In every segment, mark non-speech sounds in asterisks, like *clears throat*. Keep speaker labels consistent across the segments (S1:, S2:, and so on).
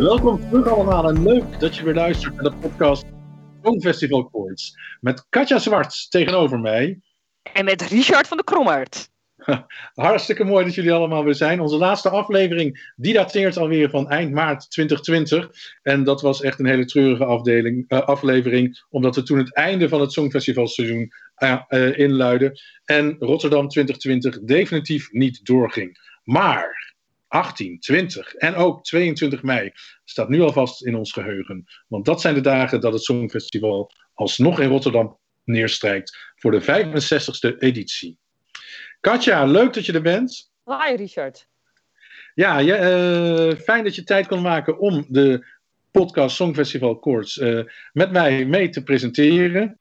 S1: Welkom terug allemaal en leuk dat je weer luistert naar de podcast Songfestival Koorts. Met Katja Zwart tegenover mij.
S2: En met Richard van de Krommert. *laughs*
S1: Hartstikke mooi dat jullie allemaal weer zijn. Onze laatste aflevering, die dateert alweer van eind maart 2020. En dat was echt een hele treurige afdeling, uh, aflevering, omdat we toen het einde van het Songfestivalseizoen uh, uh, inluiden. En Rotterdam 2020 definitief niet doorging. Maar 18, 20 en ook 22 mei staat nu alvast in ons geheugen. Want dat zijn de dagen dat het Songfestival alsnog in Rotterdam neerstrijkt voor de 65ste editie. Katja, leuk dat je er bent.
S2: Hi Richard.
S1: Ja, je, uh, fijn dat je tijd kon maken om de podcast Songfestival Koorts uh, met mij mee te presenteren.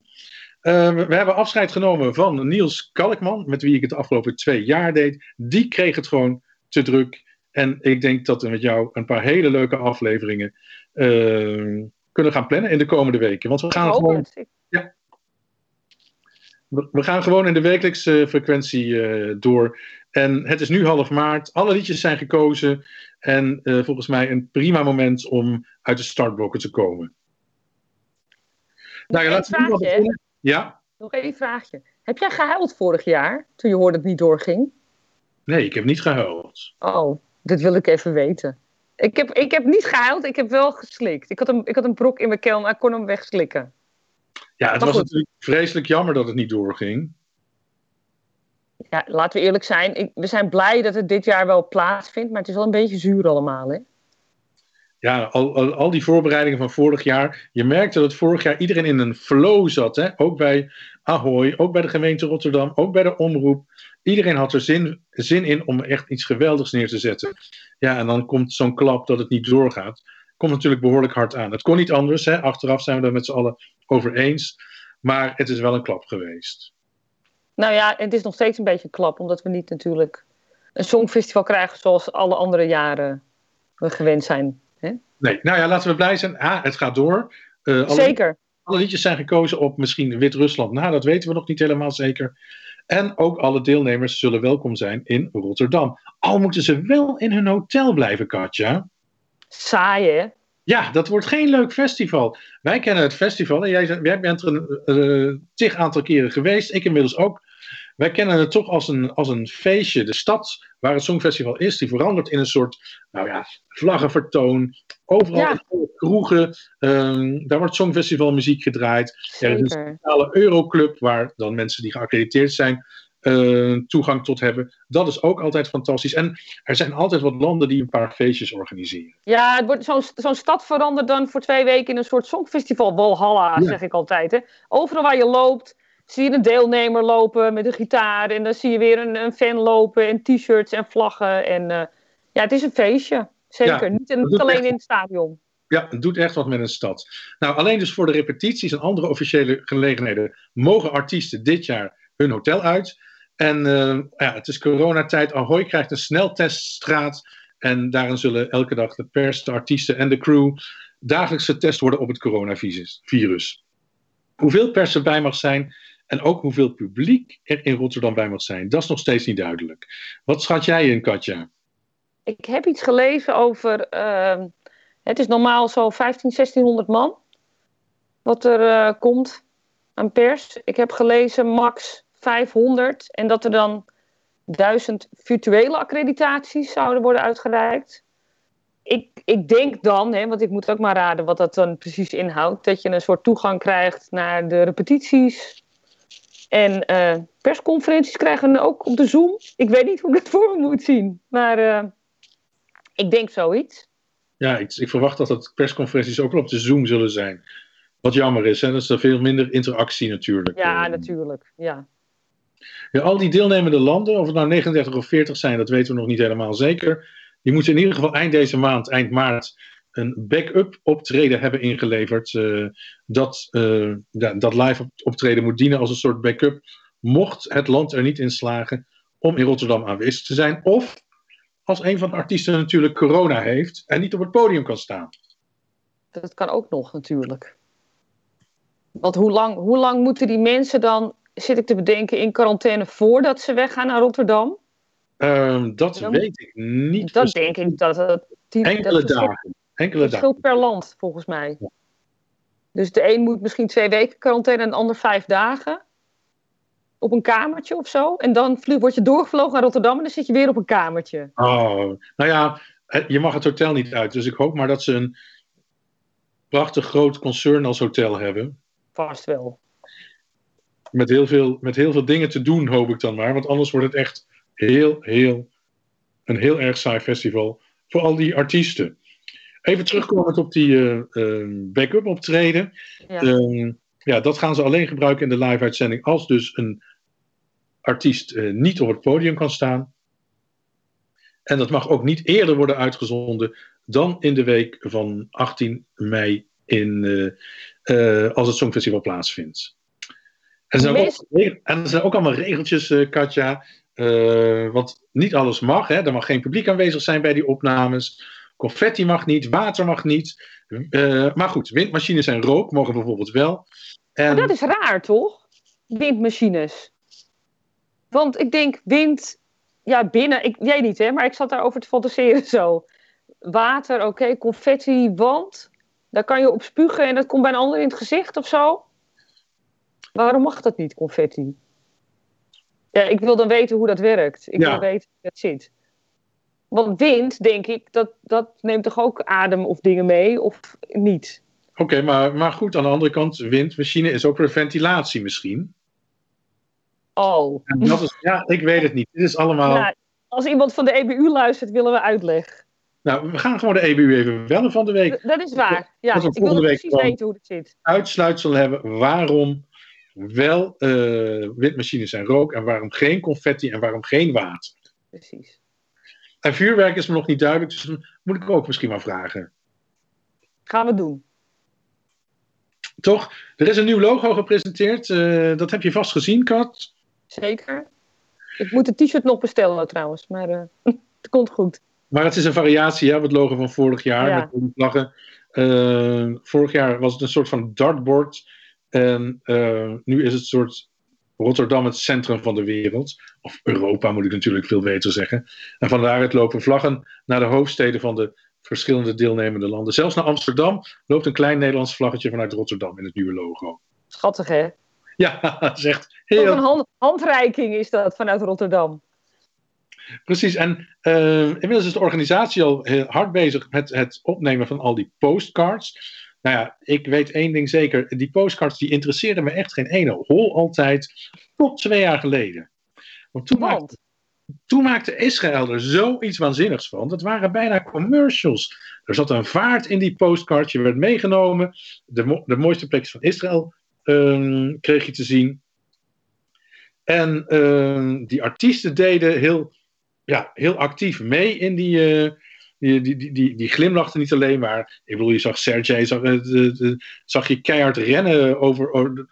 S1: Uh, we hebben afscheid genomen van Niels Kalkman, met wie ik het de afgelopen twee jaar deed. Die kreeg het gewoon te druk. En ik denk dat we met jou een paar hele leuke afleveringen kunnen gaan plannen in de komende weken. Want we gaan gewoon. Ja, we gaan gewoon in de wekelijkse frequentie uh, door. En het is nu half maart. Alle liedjes zijn gekozen. En uh, volgens mij een prima moment om uit de startblokken te komen.
S2: Nou, ja, laten we beginnen. Ja? Nog één vraagje. Heb jij gehuild vorig jaar toen je hoorde dat het niet doorging?
S1: Nee, ik heb niet gehuild.
S2: Oh, dat wil ik even weten. Ik heb, ik heb niet gehuild, ik heb wel geslikt. Ik had, een, ik had een brok in mijn keel, maar ik kon hem wegslikken.
S1: Ja, het was natuurlijk vreselijk jammer dat het niet doorging.
S2: Ja, laten we eerlijk zijn. Ik, we zijn blij dat het dit jaar wel plaatsvindt, maar het is wel een beetje zuur allemaal, hè?
S1: Ja, al, al, al, die voorbereidingen van vorig jaar. Je merkte dat vorig jaar iedereen in een flow zat. Hè? Ook bij Ahoy, ook bij de gemeente Rotterdam, ook bij de omroep. Iedereen had er zin, zin in om echt iets geweldigs neer te zetten. Ja, en dan komt zo'n klap dat het niet doorgaat komt natuurlijk behoorlijk hard aan. Het kon niet anders. Hè? Achteraf zijn we er met z'n allen over eens. Maar het is wel een klap geweest.
S2: Nou ja, het is nog steeds een beetje een klap. Omdat we niet natuurlijk een songfestival krijgen zoals alle andere jaren we gewend zijn. Hè?
S1: Nee, nou ja, laten we blij zijn. Ah, het gaat door.
S2: Uh, alle,
S1: zeker. Alle liedjes zijn gekozen op misschien Wit-Rusland. Nou, dat weten we nog niet helemaal zeker. En ook alle deelnemers zullen welkom zijn in Rotterdam. Al moeten ze wel in hun hotel blijven, Katja
S2: saai, hè?
S1: Ja, dat wordt geen leuk festival. Wij kennen het festival en jij, jij bent er een uh, tig aantal keren geweest. Ik inmiddels ook. Wij kennen het toch als een, als een feestje. De stad waar het Songfestival is, die verandert in een soort nou ja, vlaggenvertoon. Overal ja. kroegen. Um, daar wordt Songfestival muziek gedraaid.
S2: Zeker.
S1: Er is een speciale Euroclub waar dan mensen die geaccrediteerd zijn uh, toegang tot hebben. Dat is ook altijd fantastisch. En er zijn altijd wat landen die een paar feestjes organiseren.
S2: Ja, het wordt zo'n zo'n stad verandert dan voor twee weken in een soort songfestival. Walhalla, ja. zeg ik altijd. Hè. Overal waar je loopt, zie je een deelnemer lopen met een gitaar. En dan zie je weer een, een fan lopen en t-shirts en vlaggen. En uh, ja, het is een feestje. Zeker. Ja, niet, niet alleen echt... in het stadion.
S1: Ja, het doet echt wat met een stad. Nou, alleen dus voor de repetities en andere officiële gelegenheden mogen artiesten dit jaar hun hotel uit. En uh, ja, het is coronatijd. Ahoy krijgt een snelteststraat. En daarin zullen elke dag de pers, de artiesten en de crew dagelijks getest worden op het coronavirus. Hoeveel pers er bij mag zijn en ook hoeveel publiek er in Rotterdam bij mag zijn, dat is nog steeds niet duidelijk. Wat schat jij in, Katja?
S2: Ik heb iets gelezen over. Uh, het is normaal zo 15, 1600 man. Wat er uh, komt aan pers. Ik heb gelezen max 500 en dat er dan 1000 virtuele accreditaties zouden worden uitgereikt. Ik, ik denk dan, hè, want ik moet ook maar raden wat dat dan precies inhoudt, dat je een soort toegang krijgt naar de repetities. En uh, persconferenties krijgen we ook op de Zoom. Ik weet niet hoe ik het *laughs* voor me moet zien, maar uh, ik denk zoiets.
S1: Ja, ik, ik verwacht dat het persconferenties ook wel op de Zoom zullen zijn. Wat jammer is, hè? dat is er veel minder interactie natuurlijk.
S2: Ja, natuurlijk. Ja.
S1: Ja, al die deelnemende landen, of het nou 39 of 40 zijn, dat weten we nog niet helemaal zeker. Die moeten in ieder geval eind deze maand, eind maart, een backup optreden hebben ingeleverd. Uh, dat, uh, ja, dat live optreden moet dienen als een soort backup. Mocht het land er niet in slagen om in Rotterdam aanwezig te zijn. Of als een van de artiesten natuurlijk corona heeft en niet op het podium kan staan.
S2: Dat kan ook nog natuurlijk. Want hoe lang, hoe lang moeten die mensen dan zit ik te bedenken, in quarantaine voordat ze weggaan naar Rotterdam?
S1: Um, dat dan, weet ik niet.
S2: Dat denk ik dat het...
S1: Die, enkele dat dagen. Enkele
S2: verschilt per land, volgens mij. Dus de een moet misschien twee weken quarantaine en de ander vijf dagen. Op een kamertje of zo. En dan word je doorgevlogen naar Rotterdam en dan zit je weer op een kamertje.
S1: Oh, nou ja, eh, je mag het hotel niet uit. Dus ik hoop maar dat ze een prachtig groot concern als hotel hebben.
S2: Vast wel.
S1: Met heel veel, met heel veel dingen te doen, hoop ik dan maar. Want anders wordt het echt heel, heel, een heel erg saai festival. Voor al die artiesten. Even terugkomend op die uh, uh, backup optreden.
S2: Ja.
S1: Ehm, ja, dat gaan ze alleen gebruiken in de live-uitzending als dus een artiest eh, niet op het podium kan staan. En dat mag ook niet eerder worden uitgezonden dan in de week van 18 mei in, eh, eh, als het Songfestival plaatsvindt. En er zijn, ook, en er zijn ook allemaal regeltjes, eh, Katja. eh, want niet alles mag. Hè? Er mag geen publiek aanwezig zijn bij die opnames. Confetti mag niet, water mag niet. Eh, maar goed, windmachines en rook mogen bijvoorbeeld wel. En,
S2: Maar dat is raar, toch? Windmachines. Want ik denk, wind, ja, binnen, ik, jij niet, hè, maar ik zat daarover te fantaseren zo. Water, oké, confetti, wand. Daar kan je op spugen en dat komt bij een ander in het gezicht of zo. Waarom mag dat niet, confetti? Ja, ik wil dan weten hoe dat werkt. Ik
S1: Ja.
S2: wil weten hoe dat zit. Want wind, denk ik, dat, dat neemt toch ook adem of dingen mee, of niet?
S1: Oké, maar, maar goed, aan de andere kant, windmachine is ook weer ventilatie misschien.
S2: Oh.
S1: En dat is, ja, ik weet het niet. Dit is allemaal.
S2: Nou, als iemand van de EBU luistert, willen we uitleg.
S1: Nou, we gaan gewoon de EBU even bellen van de week.
S2: Dat is waar. Ja, ik wil
S1: volgende week
S2: precies weten hoe het zit.
S1: Uitsluitsel hebben waarom wel eh, windmachines en rook en waarom geen confetti en waarom geen water.
S2: Precies.
S1: En vuurwerk is me nog niet duidelijk, dus dan moet ik ook misschien maar vragen.
S2: Gaan we doen.
S1: Toch? Er is een nieuw logo gepresenteerd. eh, dat heb je vast gezien, Kat.
S2: Zeker. Ik moet het t-shirt nog bestellen trouwens, maar eh, *laughs* het komt goed.
S1: Maar het is een variatie hè, op het logo van vorig jaar.
S2: Ja.
S1: Met vlaggen. Eh, vorig jaar was het een soort van dartboard. En eh, nu is het een soort Rotterdam het centrum van de wereld. Of Europa moet ik natuurlijk veel beter zeggen. En van daaruit lopen vlaggen naar de hoofdsteden van de verschillende deelnemende landen. Zelfs naar Amsterdam loopt een klein Nederlands vlaggetje vanuit Rotterdam in het nieuwe logo.
S2: Schattig hè?
S1: Ja, *laughs*
S2: Ook
S1: heel
S2: een hand- handreiking is dat vanuit Rotterdam.
S1: Precies, en eh, inmiddels is de organisatie al heel hard bezig met het opnemen van al die postcards. Nou ja, ik weet één ding zeker, die postcards die interesseerden me echt geen ene hol altijd, tot twee jaar geleden. Want toen, maakte, toen maakte Israël er zoiets waanzinnigs van, dat waren bijna commercials. Er zat een vaart in die postcards, je werd meegenomen, de, mo- de mooiste plekjes van Israël ehm, kreeg je te zien. En ehm, die artiesten deden heel ja, heel actief mee in die. eh, die, die, die, die, glimlachten niet alleen maar. Ik bedoel, je zag Sergej, zag, eh, zag je keihard rennen over, over,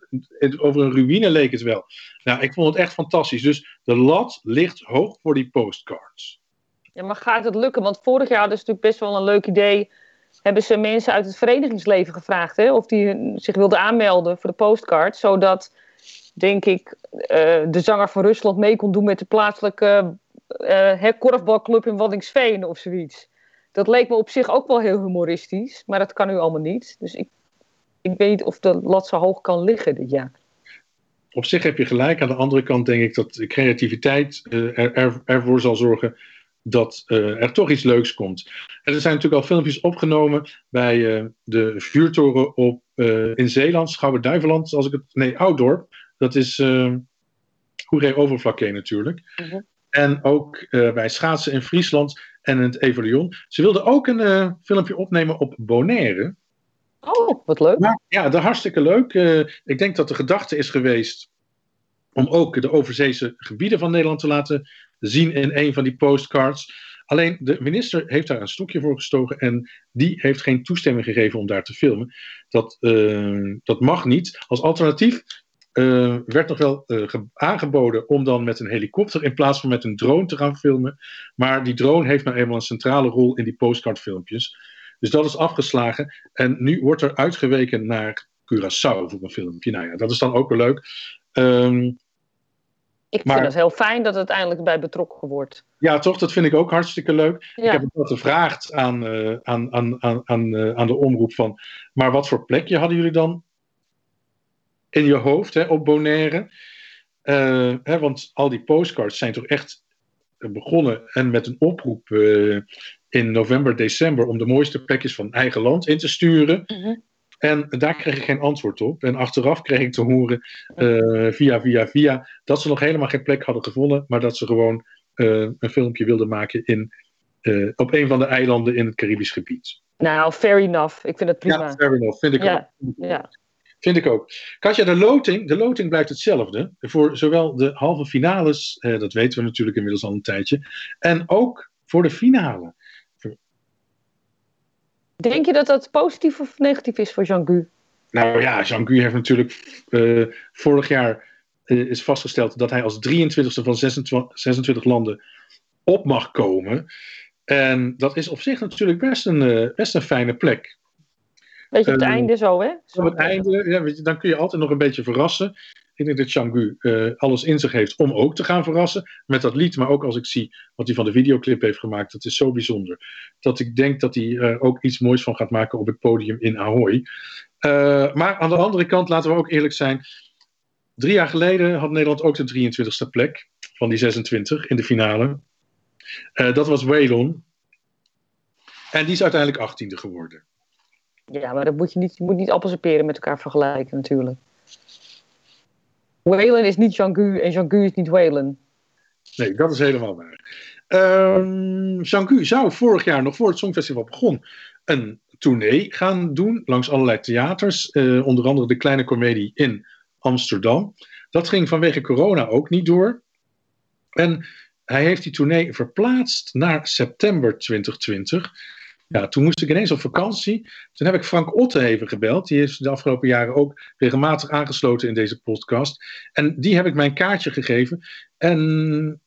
S1: een ruïne, leek het wel. Nou, ik vond het echt fantastisch. Dus de lat ligt hoog voor die postcards.
S2: ja, maar gaat het lukken? Want vorig jaar hadden ze natuurlijk best wel een leuk idee. Hebben ze mensen uit het verenigingsleven gevraagd hè, of die zich wilden aanmelden voor de postcard. Zodat, denk ik, eh, de zanger van Rusland mee kon doen met de plaatselijke eh, korfbalclub in Waddinxveen of zoiets. Dat leek me op zich ook wel heel humoristisch, maar dat kan nu allemaal niet. Dus ik, ik weet niet of de lat zo hoog kan liggen dit jaar.
S1: Op zich heb je gelijk. Aan de andere kant denk ik dat de creativiteit eh, er, er, ervoor zal zorgen dat eh, er toch iets leuks komt. En er zijn natuurlijk al filmpjes opgenomen bij eh, de vuurtoren op, in Zeeland, Schouwen-Duiveland, als ik het. Nee, Ouddorp. Dat is uh, Hoeree Overflakkee natuurlijk.
S2: Mhm.
S1: En ook bij schaatsen in Friesland en het Evelion. Ze wilden ook een eh, filmpje opnemen op Bonaire.
S2: Oh, wat leuk.
S1: Maar, ja, dat is hartstikke leuk. Eh, ik denk dat de gedachte is geweest om ook de overzeese gebieden van Nederland te laten zien in een van die postcards. Alleen de minister heeft daar een stokje voor gestoken en die heeft geen toestemming gegeven om daar te filmen. Dat, uh, dat mag niet. Als alternatief uh, werd nog wel uh, aangeboden om dan met een helikopter in plaats van met een drone te gaan filmen. Maar die drone heeft nou eenmaal een centrale rol in die postcardfilmpjes. Dus dat is afgeslagen. En nu wordt er uitgeweken naar Curaçao voor een filmpje. Nou ja, dat is dan ook wel leuk. Um,
S2: Ik
S1: Maar-
S2: vind het heel fijn dat het eindelijk bij betrokken wordt.
S1: Ja, toch? Dat vind ik ook hartstikke leuk.
S2: Ja.
S1: Ik heb ook gevraagd aan, eh, aan, aan, aan, aan, eh, aan de omroep van... Maar wat voor plekje hadden jullie dan in je hoofd hè, op Bonaire? Eh, hè, want al die postcards zijn toch echt begonnen en met een oproep eh, in november, december... om de mooiste plekjes van eigen land in te sturen.
S2: Mhm.
S1: En daar kreeg ik geen antwoord op. En achteraf kreeg ik te horen, eh, via, via, via, dat ze nog helemaal geen plek hadden gevonden, maar dat ze gewoon een filmpje wilden maken in, op een van de eilanden in het Caribisch gebied.
S2: Nou, fair enough. Ik vind het prima.
S1: Ja, fair enough. Vind ik
S2: Ja,
S1: ook.
S2: ja.
S1: Vind ik ook. Katja, de loting, de loting blijft hetzelfde. Voor zowel de halve finales, eh, dat weten we natuurlijk inmiddels al een tijdje, en ook voor de finale.
S2: Denk je dat dat positief of negatief is voor Jean-Gu?
S1: Nou ja, Jean-Guy heeft natuurlijk eh, vorig jaar eh, is vastgesteld dat hij als 23e van 26, 26 landen op mag komen. En dat is op zich natuurlijk best een, eh, best een fijne plek.
S2: Weet je, op het
S1: Eh,
S2: einde zo, hè?
S1: Op het einde, ja, weet je, dan kun je altijd nog een beetje verrassen. Ik denk dat Jean-Gu eh, alles in zich heeft om ook te gaan verrassen met dat lied. Maar ook als ik zie wat hij van de videoclip heeft gemaakt, dat is zo bijzonder. Dat ik denk dat hij er ook iets moois van gaat maken op het podium in Ahoy. Eh, maar aan de andere kant, laten we ook eerlijk zijn. Drie jaar geleden had Nederland ook de 23e plek van die 26 in de finale. Dat was Waylon. En die is uiteindelijk 18e geworden.
S2: Ja, maar dat moet je niet, je moet niet appels en peren met elkaar vergelijken, natuurlijk. Waylon is niet Jean-Gu en Jean-Gu is niet Waylon.
S1: Nee, dat is helemaal waar. Ehm Jean-Gu zou vorig jaar, nog voor het Songfestival begon, een tournee gaan doen langs allerlei theaters. eh, onder andere de Kleine Comedie in Amsterdam. Dat ging vanwege corona ook niet door. En hij heeft die tournee verplaatst naar september 2020. Ja, toen moest ik ineens op vakantie. Toen heb ik Frank Otte even gebeld. Die is de afgelopen jaren ook regelmatig aangesloten in deze podcast. En die heb ik mijn kaartje gegeven. En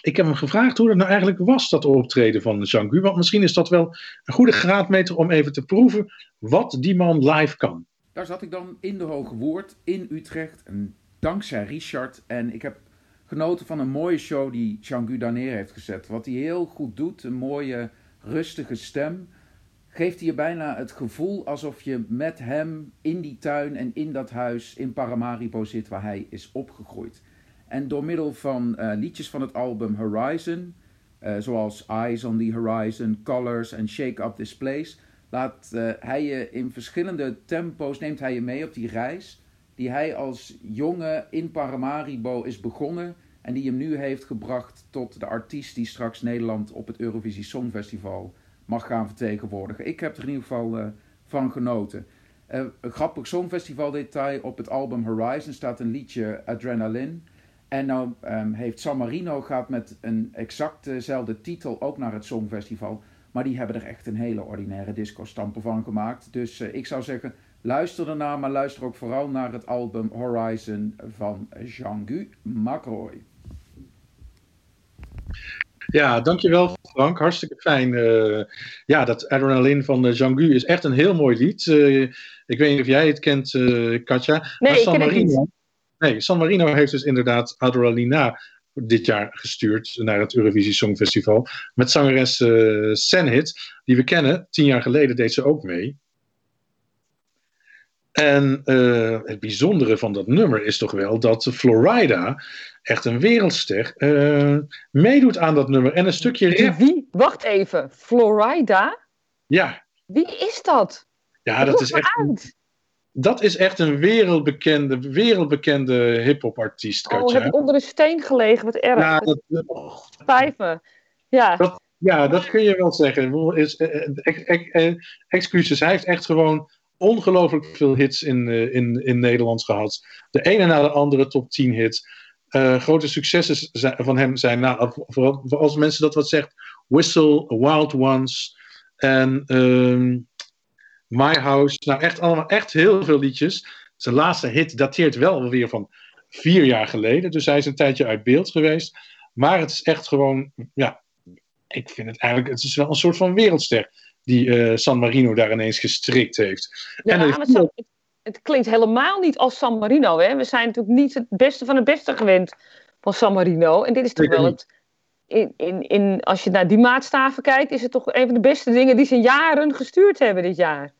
S1: ik heb hem gevraagd hoe dat nou eigenlijk was, dat optreden van Jean-Gu. Want misschien is dat wel een goede graadmeter om even te proeven wat die man live kan.
S3: Daar zat ik dan in de Hoge Woerd in Utrecht. En dankzij Richard. En ik heb genoten van een mooie show die Jean-Gu daar neer heeft gezet. Wat hij heel goed doet. Een mooie, rustige stem. Geeft je bijna het gevoel alsof je met hem in die tuin en in dat huis in Paramaribo zit waar hij is opgegroeid. En door middel van eh, liedjes van het album Horizon, eh, zoals Eyes on the Horizon, Colors en Shake Up This Place, laat eh, hij je in verschillende tempo's, neemt hij je mee op die reis die hij als jongen in Paramaribo is begonnen en die hem nu heeft gebracht tot de artiest die straks Nederland op het Eurovisie Songfestival mag gaan vertegenwoordigen. Ik heb er in ieder geval eh, van genoten. Eh, een grappig Songfestival detail op het album Horizon staat een liedje Adrenaline. En nou ehm, heeft San Marino gaat met een exact dezelfde titel ook naar het Songfestival. Maar die hebben er echt een hele ordinaire disco-stamper van gemaakt. Dus eh, ik zou zeggen, luister ernaar, maar luister ook vooral naar het album Horizon van Jean-Gu Macroy.
S1: Ja, dankjewel Frank. Hartstikke fijn. Eh, ja, dat Adrenaline van uh, Jean-Gu is echt een heel mooi lied. Uh, ik weet niet of jij het kent, uh, Katja.
S2: Nee,
S1: maar San Marino. Nee, San Marino heeft dus inderdaad Adrenalina dit jaar gestuurd naar het Eurovisie Songfestival. Met zangeres Senhit, die we kennen. Tien jaar geleden deed ze ook mee. En uh, het bijzondere van dat nummer is toch wel dat Florida, echt een wereldster, uh, meedoet aan dat nummer. En een stukje rap.
S2: Wie? Wacht even. Florida?
S1: Ja.
S2: Wie is dat?
S1: Ja, dat is echt.
S2: Uit.
S1: Dat is echt een wereldbekende, wereldbekende hip-hop artiest.
S2: Oh, heb ik onder een steen gelegen? Wat erg.
S1: Ja, dat,
S2: Spijt me. Ja.
S1: Dat, ja, dat kun je wel zeggen. Is, eh, ex, excuses. Hij heeft echt gewoon ongelooflijk veel hits in, uh, in, in Nederland gehad. De ene na de andere top 10 hits. Uh, grote successen van hem zijn, nou, vooral als mensen dat wat zegt, Whistle, Wild Ones en uh, My House. Nou, echt allemaal echt heel veel liedjes. Zijn laatste hit dateert wel alweer van vier jaar geleden. Dus hij is een tijdje uit beeld geweest. Maar het is echt gewoon, ja, ik vind het eigenlijk, het is wel een soort van wereldster die uh, San Marino daar ineens gestrikt heeft.
S2: Ja, en maar het, het, klinkt helemaal niet als San Marino. Hè? We zijn natuurlijk niet het beste van het beste gewend van San Marino. En dit is toch wel het. In, in, in, als je naar die maatstaven kijkt, is het toch een van de beste dingen die ze in jaren gestuurd hebben dit jaar.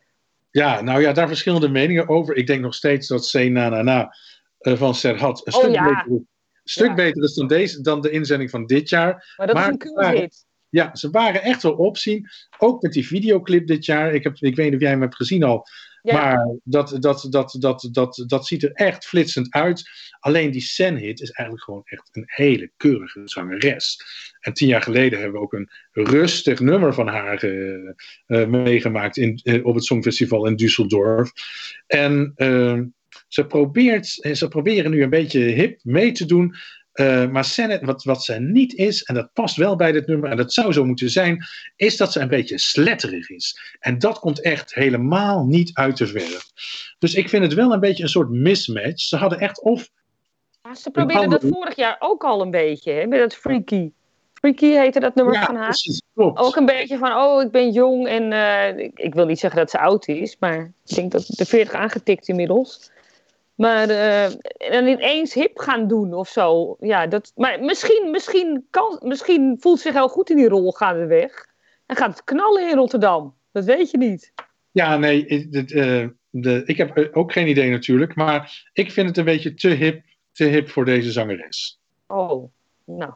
S1: Ja, nou ja, daar verschillende meningen over. Ik denk nog steeds dat C na na na eh, van Serhat een
S2: Oh,
S1: stuk,
S2: ja.
S1: beter, is- een stuk
S2: Ja.
S1: beter is dan, deze, dan de inzending van dit jaar.
S2: Maar dat
S1: Maar-
S2: is een cool hit.
S1: Ja, ze waren echt wel opzien. Ook met die videoclip dit jaar. Ik, heb, ik weet niet of jij hem hebt gezien al.
S2: Ja.
S1: Maar dat, dat, dat, dat, dat, dat ziet er echt flitsend uit. Alleen die Sen-hit is eigenlijk gewoon echt een hele keurige zangeres. En tien jaar geleden hebben we ook een rustig nummer van haar eh, eh, meegemaakt in, eh, op het Songfestival in Düsseldorf. En eh, ze, probeert, ze proberen nu een beetje hip mee te doen. Eh, maar wat, wat ze niet is, en dat past wel bij dit nummer, en dat zou zo moeten zijn, is dat ze een beetje sletterig is. En dat komt echt helemaal niet uit de verf. Dus ik vind het wel een beetje een soort mismatch. Ze hadden echt of.
S2: Ja, ze probeerden dat vorig jaar ook al een beetje, hè, met dat Freaky. Freaky heette dat nummer
S1: Ja,
S2: van haar.
S1: precies, klopt.
S2: Ook een beetje van, oh, ik ben jong en eh, ik, ik wil niet zeggen dat ze oud is, maar ik denk dat de 40 aangetikt inmiddels. Maar eh, en dan ineens hip gaan doen of zo. Ja, dat, maar misschien, misschien, kan, misschien voelt ze zich heel goed in die rol gaandeweg. En gaat het knallen in Rotterdam. Dat weet je niet.
S1: Ja, nee, dit, eh, de, ik heb eh, ook geen idee natuurlijk, maar ik vind het een beetje te hip, te hip voor deze zangeres.
S2: Oh, nou.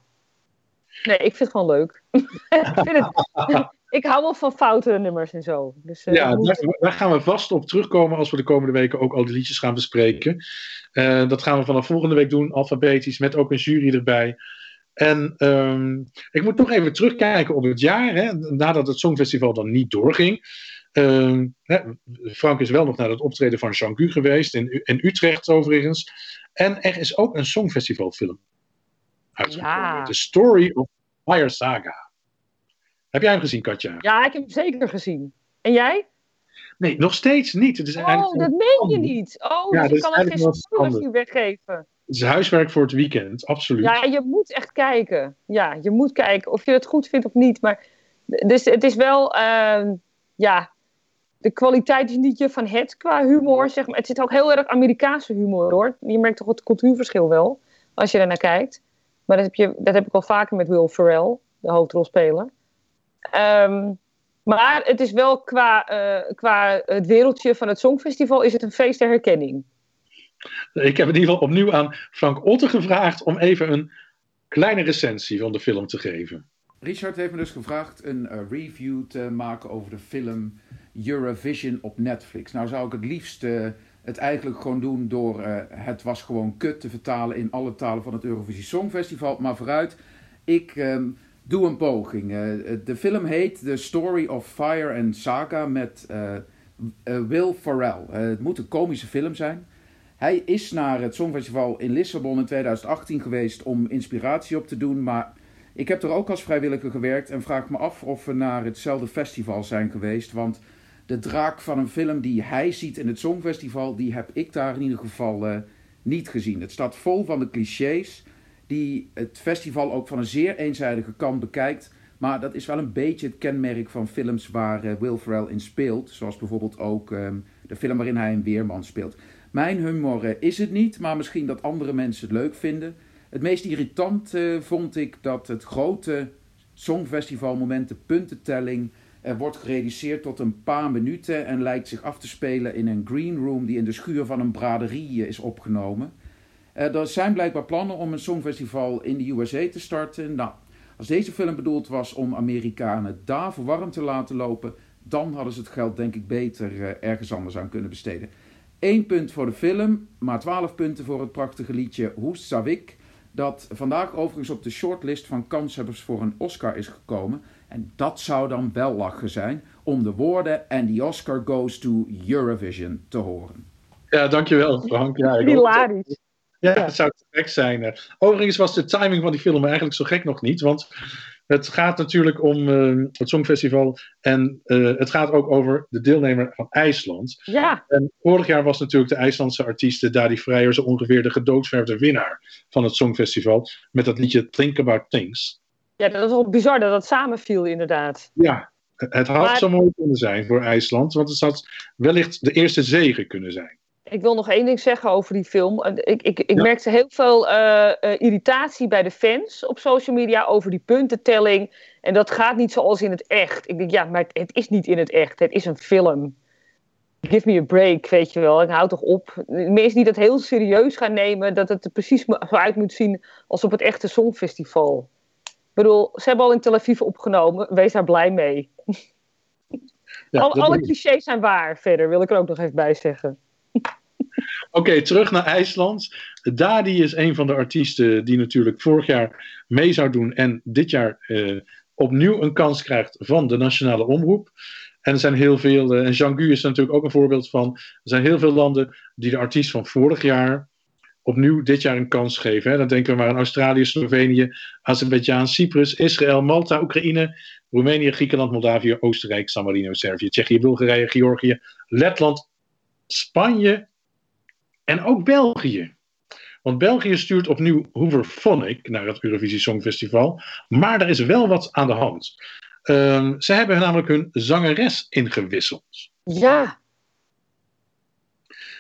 S2: Nee, ik vind het gewoon leuk. *laughs* ik, vind het, *laughs* ik hou wel van foute nummers en zo. Dus, eh,
S1: Ja, daar, daar gaan we vast op terugkomen als we de komende weken ook al die liedjes gaan bespreken. Eh, dat gaan we vanaf volgende week doen, alfabetisch, met ook een jury erbij. En ehm, ik moet nog even terugkijken op het jaar, hè, nadat het Songfestival dan niet doorging. Ehm, hè, Frank is wel nog naar het optreden van Jean-Gu geweest, in, in Utrecht overigens. En er is ook een Songfestivalfilm uitgekomen.
S2: Ja.
S1: The Story of Fire Saga. Heb jij hem gezien, Katja?
S2: ja, ik heb hem zeker gezien. En jij?
S1: Nee, nog steeds niet. Het is
S2: Oh, dat meen je niet. Oh,
S1: Ja,
S2: dus je kan er geen niet weggeven.
S1: Het is huiswerk voor het weekend, absoluut.
S2: Ja, je moet echt kijken. Ja, je moet kijken of je het goed vindt of niet. Maar, dus het is wel, ehm, ja, de kwaliteit is niet je van het qua humor. Zeg maar. Het zit ook heel erg Amerikaanse humor hoor. Je merkt toch het cultuurverschil wel, als je er naar kijkt. Maar dat heb, je, dat heb ik al vaker met Will Ferrell, de hoofdrolspeler. Ehm, maar het is wel qua, eh, qua het wereldje van het Songfestival is het een feest der herkenning.
S1: Ik heb in ieder geval opnieuw aan Frank Otte gevraagd om even een kleine recensie van de film te geven.
S3: Richard heeft me dus gevraagd een eh, review te maken over de film Eurovision op Netflix. Nou zou ik het liefst eh, het eigenlijk gewoon doen door eh, het was gewoon kut te vertalen in alle talen van het Eurovisie Songfestival. Maar vooruit, ik ehm, doe een poging. Eh, de film heet The Story of Fire and Saga met eh, eh, Will Ferrell. Eh, het moet een komische film zijn. Hij is naar het Songfestival in Lissabon in 2018 geweest om inspiratie op te doen, maar ik heb er ook als vrijwilliger gewerkt en vraag me af of we naar hetzelfde festival zijn geweest. Want de draak van een film die hij ziet in het Songfestival, die heb ik daar in ieder geval eh, niet gezien. Het staat vol van de clichés die het festival ook van een zeer eenzijdige kant bekijkt. Maar dat is wel een beetje het kenmerk van films waar eh, Will Ferrell in speelt. Zoals bijvoorbeeld ook ehm, de film waarin hij een weerman speelt. Mijn humor eh, is het niet, maar misschien dat andere mensen het leuk vinden. Het meest irritant eh, vond ik dat het grote Songfestivalmoment, de puntentelling, wordt gereduceerd tot een paar minuten en lijkt zich af te spelen in een green room die in de schuur van een braderie is opgenomen. Eh, er zijn blijkbaar plannen om een songfestival in de USA te starten. Nou, als deze film bedoeld was om Amerikanen daar voor warm te laten lopen, dan hadden ze het geld denk ik beter eh, ergens anders aan kunnen besteden. Eén punt voor de film, maar twaalf punten voor het prachtige liedje Hoe Savik. Dat vandaag overigens op de shortlist van kanshebbers voor een Oscar is gekomen. En dat zou dan wel lachen zijn om de woorden en the Oscar goes to Eurovision te horen.
S1: Ja, dankjewel Frank. Ja, ik.
S2: Hilarisch.
S1: Ja, het zou te gek zijn. eh. Overigens was de timing van die film eigenlijk zo gek nog niet. Want het gaat natuurlijk om eh, het Songfestival. En eh, het gaat ook over de deelnemer van IJsland.
S2: Ja,
S1: En vorig jaar was natuurlijk de IJslandse artiest Dadi Vrijer zo ongeveer de gedoodverfde winnaar van het Songfestival. Met dat liedje Think About Things.
S2: ja, dat is wel bizar dat dat samenviel inderdaad.
S1: Ja, het had
S2: Maar-
S1: zo mooi kunnen zijn voor IJsland. Want het had wellicht de eerste zegen kunnen zijn.
S2: Ik wil nog één ding zeggen over die film. Ik, ik, ik merkte heel veel uh, irritatie bij de fans op social media over die puntentelling. En dat gaat niet zoals in het echt. Ik denk, ja, maar het is niet in het echt. Het is een film. Give me a break, weet je wel. Ik hou toch op. Mensen die dat heel serieus gaan nemen, dat het er precies zo uit moet zien als op het echte Songfestival. Ik bedoel, ze hebben al in Tel Aviv opgenomen. Wees daar blij mee. Ja, alle clichés zijn waar, verder wil ik er ook nog even bij zeggen. *laughs*
S1: Oké, terug naar IJsland. Dadi is een van de artiesten die natuurlijk vorig jaar mee zou doen en dit jaar uh, opnieuw een kans krijgt van de nationale omroep. En er zijn heel veel, uh, en Jean-Gu is er natuurlijk ook een voorbeeld van. Er zijn heel veel landen die de artiest van vorig jaar opnieuw dit jaar een kans geven. Hè. Dan denken we maar aan Australië, Slovenië, Azerbeidzjan, Cyprus, Israël, Malta, Oekraïne, Roemenië, Griekenland, Moldavië, Oostenrijk, San Marino, Servië, Tsjechië, Bulgarije, Georgië, Letland, Spanje en ook België. Want België stuurt opnieuw Hooverphonic naar het Eurovisie Songfestival. Maar er is wel wat aan de hand. Uh, ze hebben namelijk hun zangeres ingewisseld.
S2: Ja.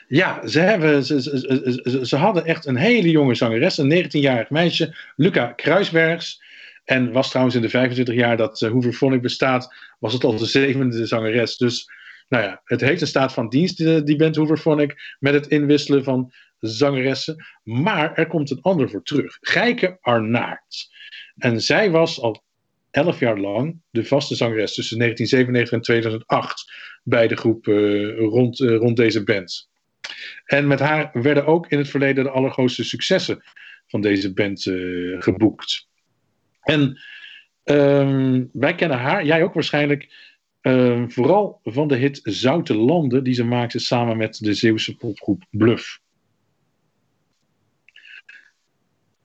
S1: Ja, ze, hebben, ze, ze, ze, hadden echt een hele jonge zangeres, een 19-jarig meisje, Luca Kruisbergs. En was trouwens in de 25 jaar dat uh, Hooverphonic bestaat, was het al de zevende zangeres. Dus nou ja, het heeft een staat van dienst, die, die band Hooverphonic, met het inwisselen van zangeressen. Maar er komt een ander voor terug. Geike Arnaert. En zij was al elf jaar lang de vaste zangeres tussen 1997 en 2008 bij de groep uh, rond, uh, rond deze band. En met haar werden ook in het verleden de allergrootste successen van deze band geboekt. En um, wij kennen haar, jij ook waarschijnlijk, um, vooral van de hit Zoute Landen, die ze maakte samen met de Zeeuwse popgroep Bluff.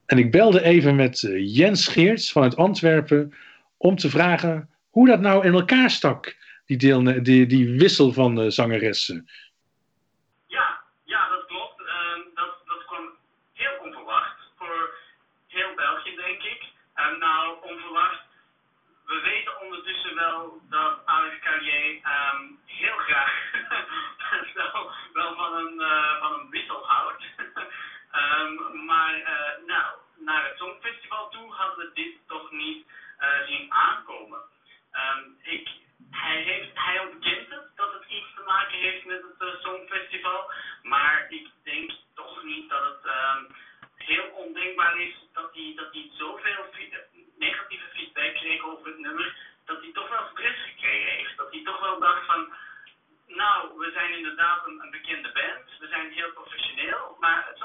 S1: En ik belde even met Jens Geerts vanuit Antwerpen om te vragen hoe dat nou in elkaar stak, die, die, die wissel van uh, zangeressen.
S4: Ja, ja, dat klopt. Uh, dat, kwam heel onverwacht voor heel België, denk ik. Uh, nou, onverwacht. We weten ondertussen wel dat Alex Carrier um, heel graag *laughs* wel, wel van, een, uh, van een wissel houdt. um, *laughs* maar uh, nou, naar het Songfestival toe hadden we dit toch niet uh, zien aankomen. Um, ik, hij, heeft, hij ontkent het dat het iets te maken heeft met het Songfestival, maar ik denk toch niet dat het heel ondenkbaar is dat hij, dat hij zoveel negatieve feedback over het nummer, dat hij toch wel stress gekregen heeft. Dat hij toch wel dacht van, nou, we zijn inderdaad een, een bekende band, we zijn heel professioneel, maar het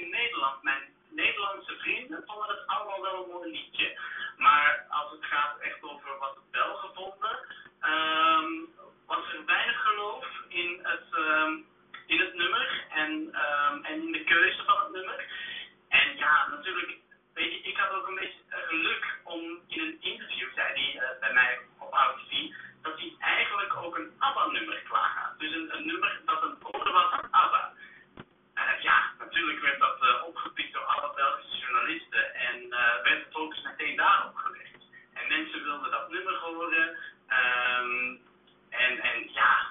S4: in Nederland. Mijn Nederlandse vrienden vonden het allemaal wel een mooi liedje. Maar als het gaat echt over wat het wel gevonden, ehm, was er weinig geloof in het, ehm, het nummer en, ehm, en in de keuze van het nummer. En ja, natuurlijk, weet ik had ook een beetje geluk om in een interview, zei hij eh, bij mij op Oudie, dat hij eigenlijk ook een ABBA-nummer klaar had. Dus een, nummer dat een cover was van ABBA natuurlijk werd dat eh, opgepikt door alle Belgische journalisten en eh, werd het
S1: focus meteen daarop gelegd. En mensen wilden dat nummer horen. Ehm, en, en ja,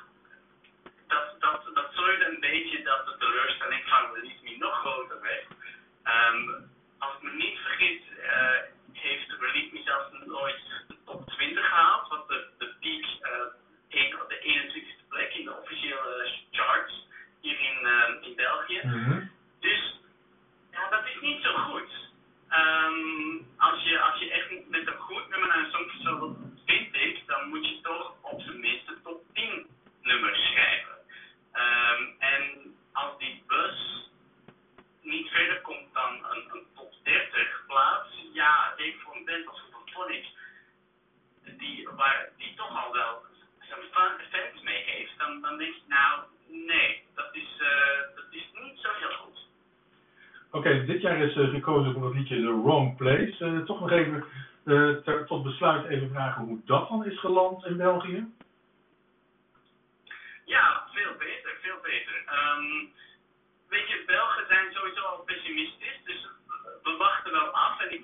S1: dat,
S4: dat, dat zorgde een beetje dat de teleurstelling van Release Me nog groter werd. Ehm, als ik me niet vergis, eh, heeft Release Me zelfs nooit de top 20 gehaald, wat de, de piek, de 21ste plek in de officiële charts hier in, in België.
S5: Mhm
S4: niet zo goed. Um, als, je, als je echt met een goed nummer naar een songfestival vind ik, dan moet je toch op zijn minst top 10 nummers schrijven. Um, en als die bus niet verder komt dan een, een top 30 plaats, ja, ik voor een band als Superphonic, die, waar, die toch al wel zijn fans mee heeft, dan, dan denk ik nou, nee, dat is, uh, dat is niet zo heel goed.
S5: Oké, dit jaar is uh, gekozen voor het liedje The Wrong Place. Uh, toch nog even ter, tot besluit even vragen hoe dat dan is geland in België?
S4: Ja, veel beter, veel beter. Um, weet je, Belgen zijn sowieso al pessimistisch, dus we wachten wel af en ik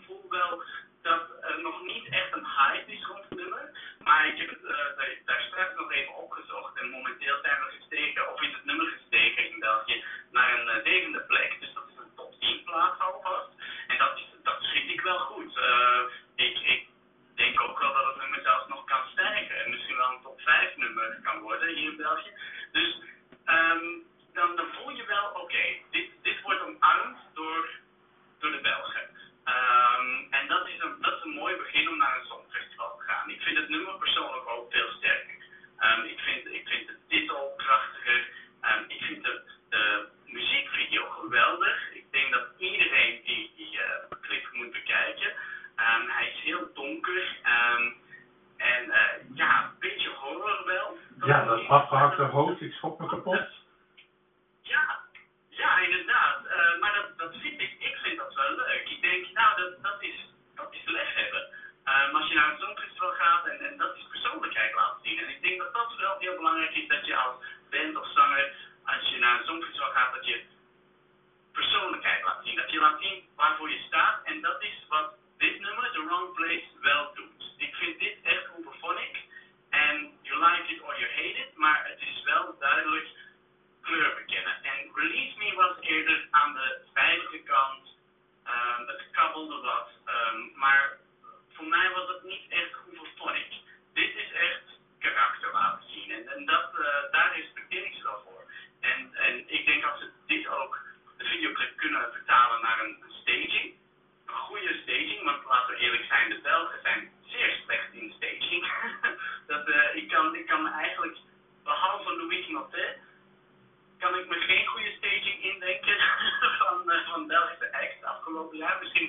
S4: afgelopen jaar. Misschien, ja,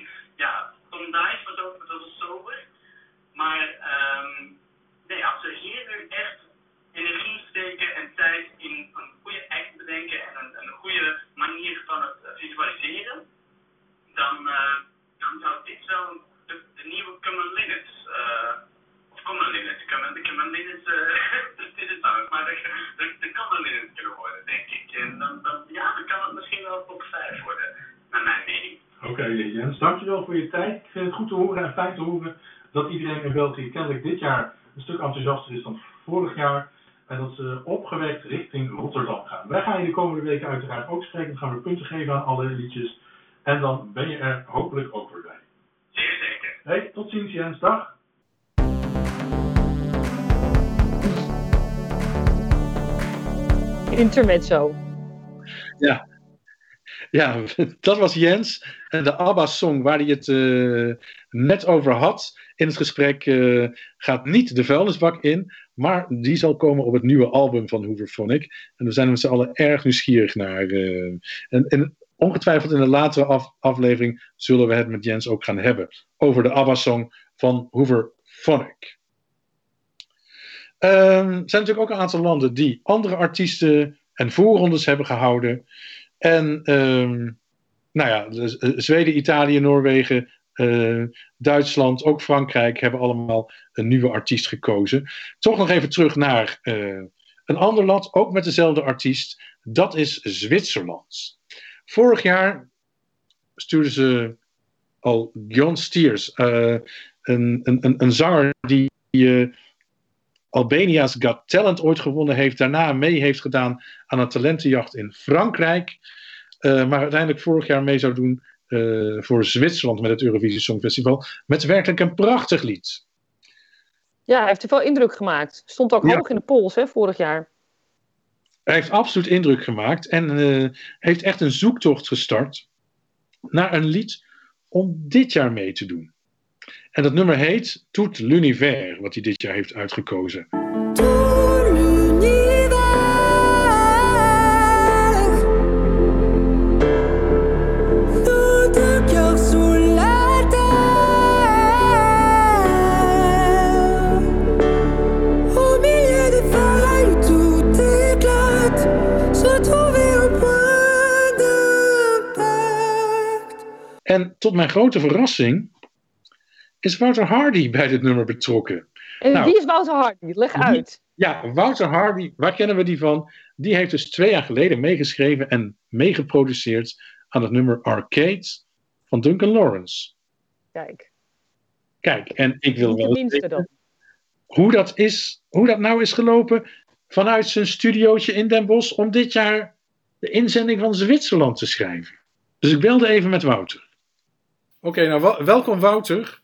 S5: fijn te horen dat iedereen in België kennelijk dit jaar een stuk enthousiaster is dan vorig jaar. En dat ze opgewekt richting Rotterdam gaan. Wij gaan je de komende weken uiteraard ook spreken. Dan gaan we punten geven aan alle liedjes. En dan ben je er hopelijk ook weer bij.
S4: Zeer zeker.
S5: Hey, tot ziens Jens. Dag.
S2: Intermezzo.
S1: Ja. Ja, *laughs* dat was Jens. En de ABBA-song waar hij het uh, net over had in het gesprek uh, gaat niet de vuilnisbak in, maar die zal komen op het nieuwe album van Hooverphonic. En we zijn met z'n allen erg nieuwsgierig naar. Uh, en, en, ongetwijfeld in de latere af, aflevering zullen we het met Jens ook gaan hebben over de ABBA-song van Hooverphonic. Um, er zijn natuurlijk ook een aantal landen die andere artiesten en voorrondes hebben gehouden. En um, nou ja, Zweden, Italië, Noorwegen, uh, Duitsland, ook Frankrijk hebben allemaal een nieuwe artiest gekozen. Toch nog even terug naar uh, een ander land, ook met dezelfde artiest. Dat is Zwitserland. Vorig jaar stuurden ze al John Stiers, uh, een, een, een, zanger die Albania's Got Talent ooit gewonnen heeft. Daarna mee heeft gedaan aan een talentenjacht in Frankrijk. Maar uiteindelijk vorig jaar mee zou doen uh, voor Zwitserland met het Eurovisie Songfestival. Met werkelijk een prachtig lied.
S2: Ja, hij heeft veel indruk gemaakt. Stond ook ja. hoog in de polls hè, vorig jaar.
S1: Hij heeft absoluut indruk gemaakt en uh, heeft echt een zoektocht gestart naar een lied om dit jaar mee te doen. En dat nummer heet Tout l'univers, wat hij dit jaar heeft uitgekozen. Tot mijn grote verrassing is Wouter Hardy bij dit nummer betrokken.
S2: En nou, wie is Wouter Hardy? Leg uit.
S1: Ja, Wouter Hardy, waar kennen we die van? Die heeft dus twee jaar geleden meegeschreven en meegeproduceerd aan het nummer Arcade van Duncan Lawrence.
S2: Kijk.
S1: Kijk, en ik wil wel weten hoe dat, is, hoe dat nou is gelopen vanuit zijn studiootje in Den Bosch om dit jaar de inzending van Zwitserland te schrijven. Dus ik belde even met Wouter. Oké, nou wel, welkom Wouter.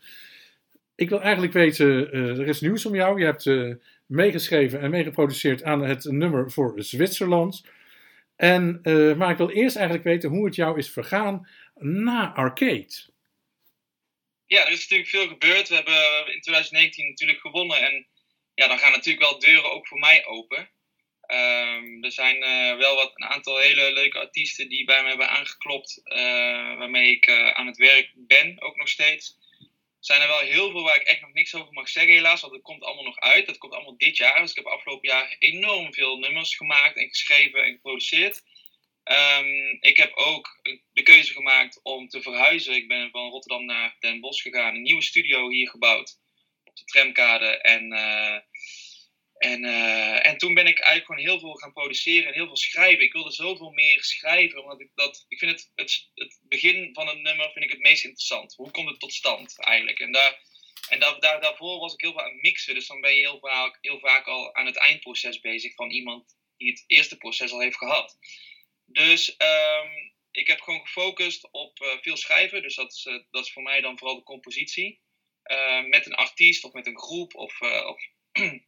S1: Ik wil eigenlijk weten, uh, er is nieuws om jou. Je hebt uh, meegeschreven en meegeproduceerd aan het nummer voor Zwitserland. En, uh, maar ik wil eerst eigenlijk weten hoe het jou is vergaan na Arcade.
S6: Ja, er is natuurlijk veel gebeurd. We hebben in 2019 natuurlijk gewonnen. En ja, dan gaan natuurlijk wel deuren ook voor mij open. Um, er zijn uh, wel wat, een aantal hele leuke artiesten die bij me hebben aangeklopt, uh, waarmee ik uh, aan het werk ben, ook nog steeds. Er zijn er wel heel veel waar ik echt nog niks over mag zeggen, helaas, want het komt allemaal nog uit. Dat komt allemaal dit jaar. Dus ik heb afgelopen jaar enorm veel nummers gemaakt en geschreven en geproduceerd. Um, ik heb ook de keuze gemaakt om te verhuizen. Ik ben van Rotterdam naar Den Bosch gegaan, een nieuwe studio hier gebouwd op de tramkade. En en, uh, en toen ben ik eigenlijk gewoon heel veel gaan produceren en heel veel schrijven. Ik wilde zoveel meer schrijven, omdat ik dat. Ik vind het, het, het begin van een nummer vind ik het meest interessant. Hoe komt het tot stand eigenlijk? En, daar, en daar, daar, daarvoor was ik heel veel aan het mixen. Dus dan ben je heel vaak, heel vaak al aan het eindproces bezig van iemand die het eerste proces al heeft gehad. Dus um, ik heb gewoon gefocust op uh, veel schrijven. Dus dat is, uh, dat is voor mij dan vooral de compositie. met een artiest of met een groep of. of *clears throat*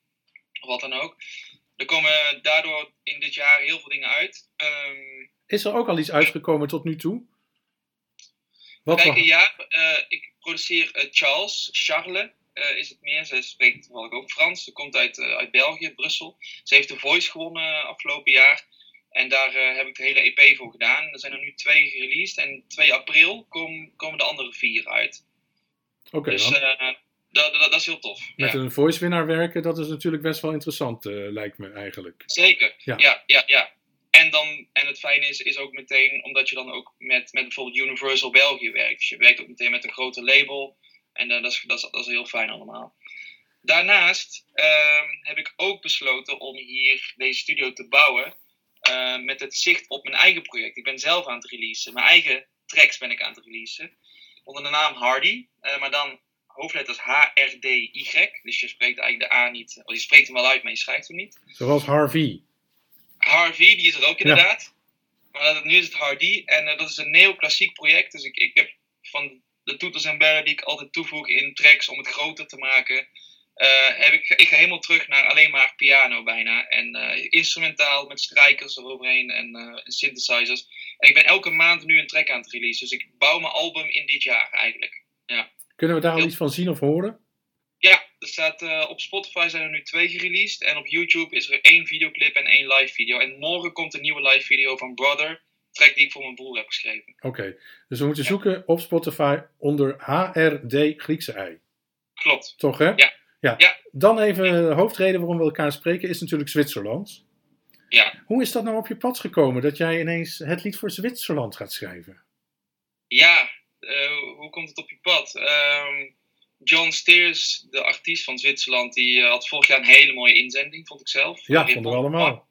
S6: of wat dan ook. Er komen daardoor in dit jaar heel veel dingen uit. Um,
S1: is er ook al iets uitgekomen tot nu toe?
S6: Wat kijk, ja, uh, ik produceer uh, Charles, Charles uh, is het meer. Ze spreekt toevallig ook Frans. Ze komt uit, uit België, Brussel. Ze heeft de Voice gewonnen afgelopen jaar. En daar heb ik de hele EP voor gedaan. Er zijn er nu twee gereleased. En 2 april komen, komen de andere vier uit.
S1: Oké. Okay,
S6: dus dat, dat, dat, is heel tof.
S1: Met
S6: ja.
S1: een voice-winnaar werken, dat is natuurlijk best wel interessant, uh, lijkt me eigenlijk.
S6: Zeker, ja. ja, ja, ja. En, dan, en het fijne is, is ook meteen, omdat je dan ook met, met bijvoorbeeld Universal België werkt. Dus je werkt ook meteen met een grote label. En uh, dat, is, dat, is, dat is heel fijn allemaal. Daarnaast uh, heb ik ook besloten om hier deze studio te bouwen. Uh, met het zicht op mijn eigen project. Ik ben zelf aan het releasen. Mijn eigen tracks ben ik aan het releasen. Onder de naam Hardy. maar dan hoofdletters H-R-D-Y. Dus je spreekt eigenlijk de A niet. Of je spreekt hem wel uit, maar je schrijft hem niet.
S1: Zoals Harvey.
S6: Harvey, die is er ook inderdaad. Ja. Maar nu is het Hardy. En uh, dat is een neoclassiek project. Dus ik, ik heb van de toeters en bellen die ik altijd toevoeg in tracks om het groter te maken. Uh, heb ik, ik ga helemaal terug naar alleen maar piano bijna. En uh, instrumentaal met strijkers eroverheen en synthesizers. En ik ben elke maand nu een track aan het releasen. Dus ik bouw mijn album in dit jaar eigenlijk. Ja.
S1: Kunnen we daar al iets van zien of horen?
S6: Ja, er staat, uh, op Spotify zijn er nu twee gereleased. En op YouTube is er één videoclip en één live video. En morgen komt een nieuwe live video van Brother. Track die ik voor mijn broer heb geschreven.
S1: Oké, okay. dus we moeten ja. zoeken op Spotify onder HRD Griekse ei.
S6: Klopt.
S1: Toch hè?
S6: Ja.
S1: ja. ja. Dan even de hoofdreden waarom we elkaar spreken is natuurlijk Zwitserland.
S6: Ja.
S1: Hoe is dat nou op je pad gekomen dat jij ineens het lied voor Zwitserland gaat schrijven?
S6: Ja, hoe komt het op je pad? Um, John Steers, de artiest van Zwitserland, die uh, had vorig jaar een hele mooie inzending, vond ik zelf.
S1: Ja, vonden we allemaal.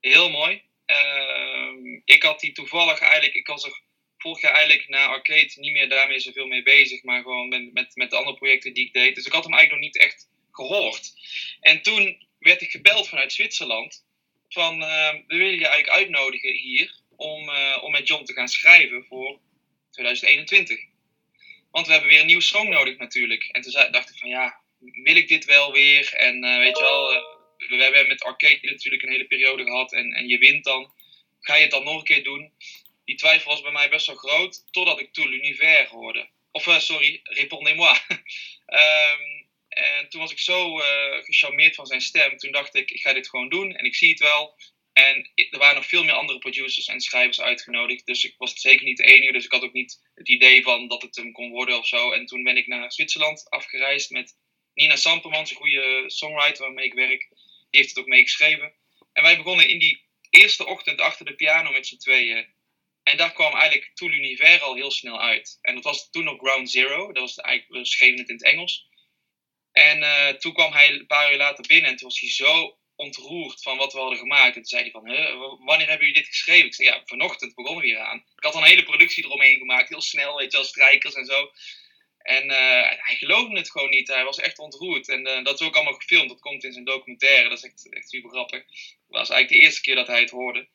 S6: Heel mooi. Uh, ik had die toevallig eigenlijk, ik was er vorig jaar eigenlijk na Arcade niet meer daarmee zoveel mee bezig, maar gewoon met, met, met de andere projecten die ik deed. Dus ik had hem eigenlijk nog niet echt gehoord. En toen werd ik gebeld vanuit Zwitserland. Van, we willen je eigenlijk uitnodigen hier om, om met John te gaan schrijven voor 2021. Want we hebben weer een nieuwe song nodig natuurlijk. En toen dacht ik van ja, wil ik dit wel weer? En weet je wel, we hebben met Arcade natuurlijk een hele periode gehad. En, en je wint dan. Ga je het dan nog een keer doen? Die twijfel was bij mij best wel groot. Totdat ik Tout l'Univers hoorde. Of uh, sorry, Répondez-moi. um, *laughs* en toen was ik zo gecharmeerd van zijn stem. Toen dacht ik, ik ga dit gewoon doen. En ik zie het wel. En er waren nog veel meer andere producers en schrijvers uitgenodigd. Dus ik was zeker niet de enige. Dus ik had ook niet het idee van dat het hem kon worden of zo. En toen ben ik naar Zwitserland afgereisd met Nina Sampermans, een goede songwriter waarmee ik werk. Die heeft het ook meegeschreven. En wij begonnen in die eerste ochtend achter de piano met z'n tweeën. En daar kwam eigenlijk Tout l'Univers al heel snel uit. En dat was toen nog Ground Zero. Dat was eigenlijk, we schreven het in het Engels. En uh, toen kwam hij een paar uur later binnen en toen was hij zo ontroerd van wat we hadden gemaakt. En toen zei hij van, wanneer hebben jullie dit geschreven? Ik zei, ja, vanochtend begonnen we hier aan. Ik had een hele productie eromheen gemaakt, heel snel, weet je wel, strijkers en zo. En uh, hij geloofde het gewoon niet. Hij was echt ontroerd. En uh, dat is ook allemaal gefilmd. Dat komt in zijn documentaire. Dat is echt, echt super grappig. Dat was eigenlijk de eerste keer dat hij het hoorde.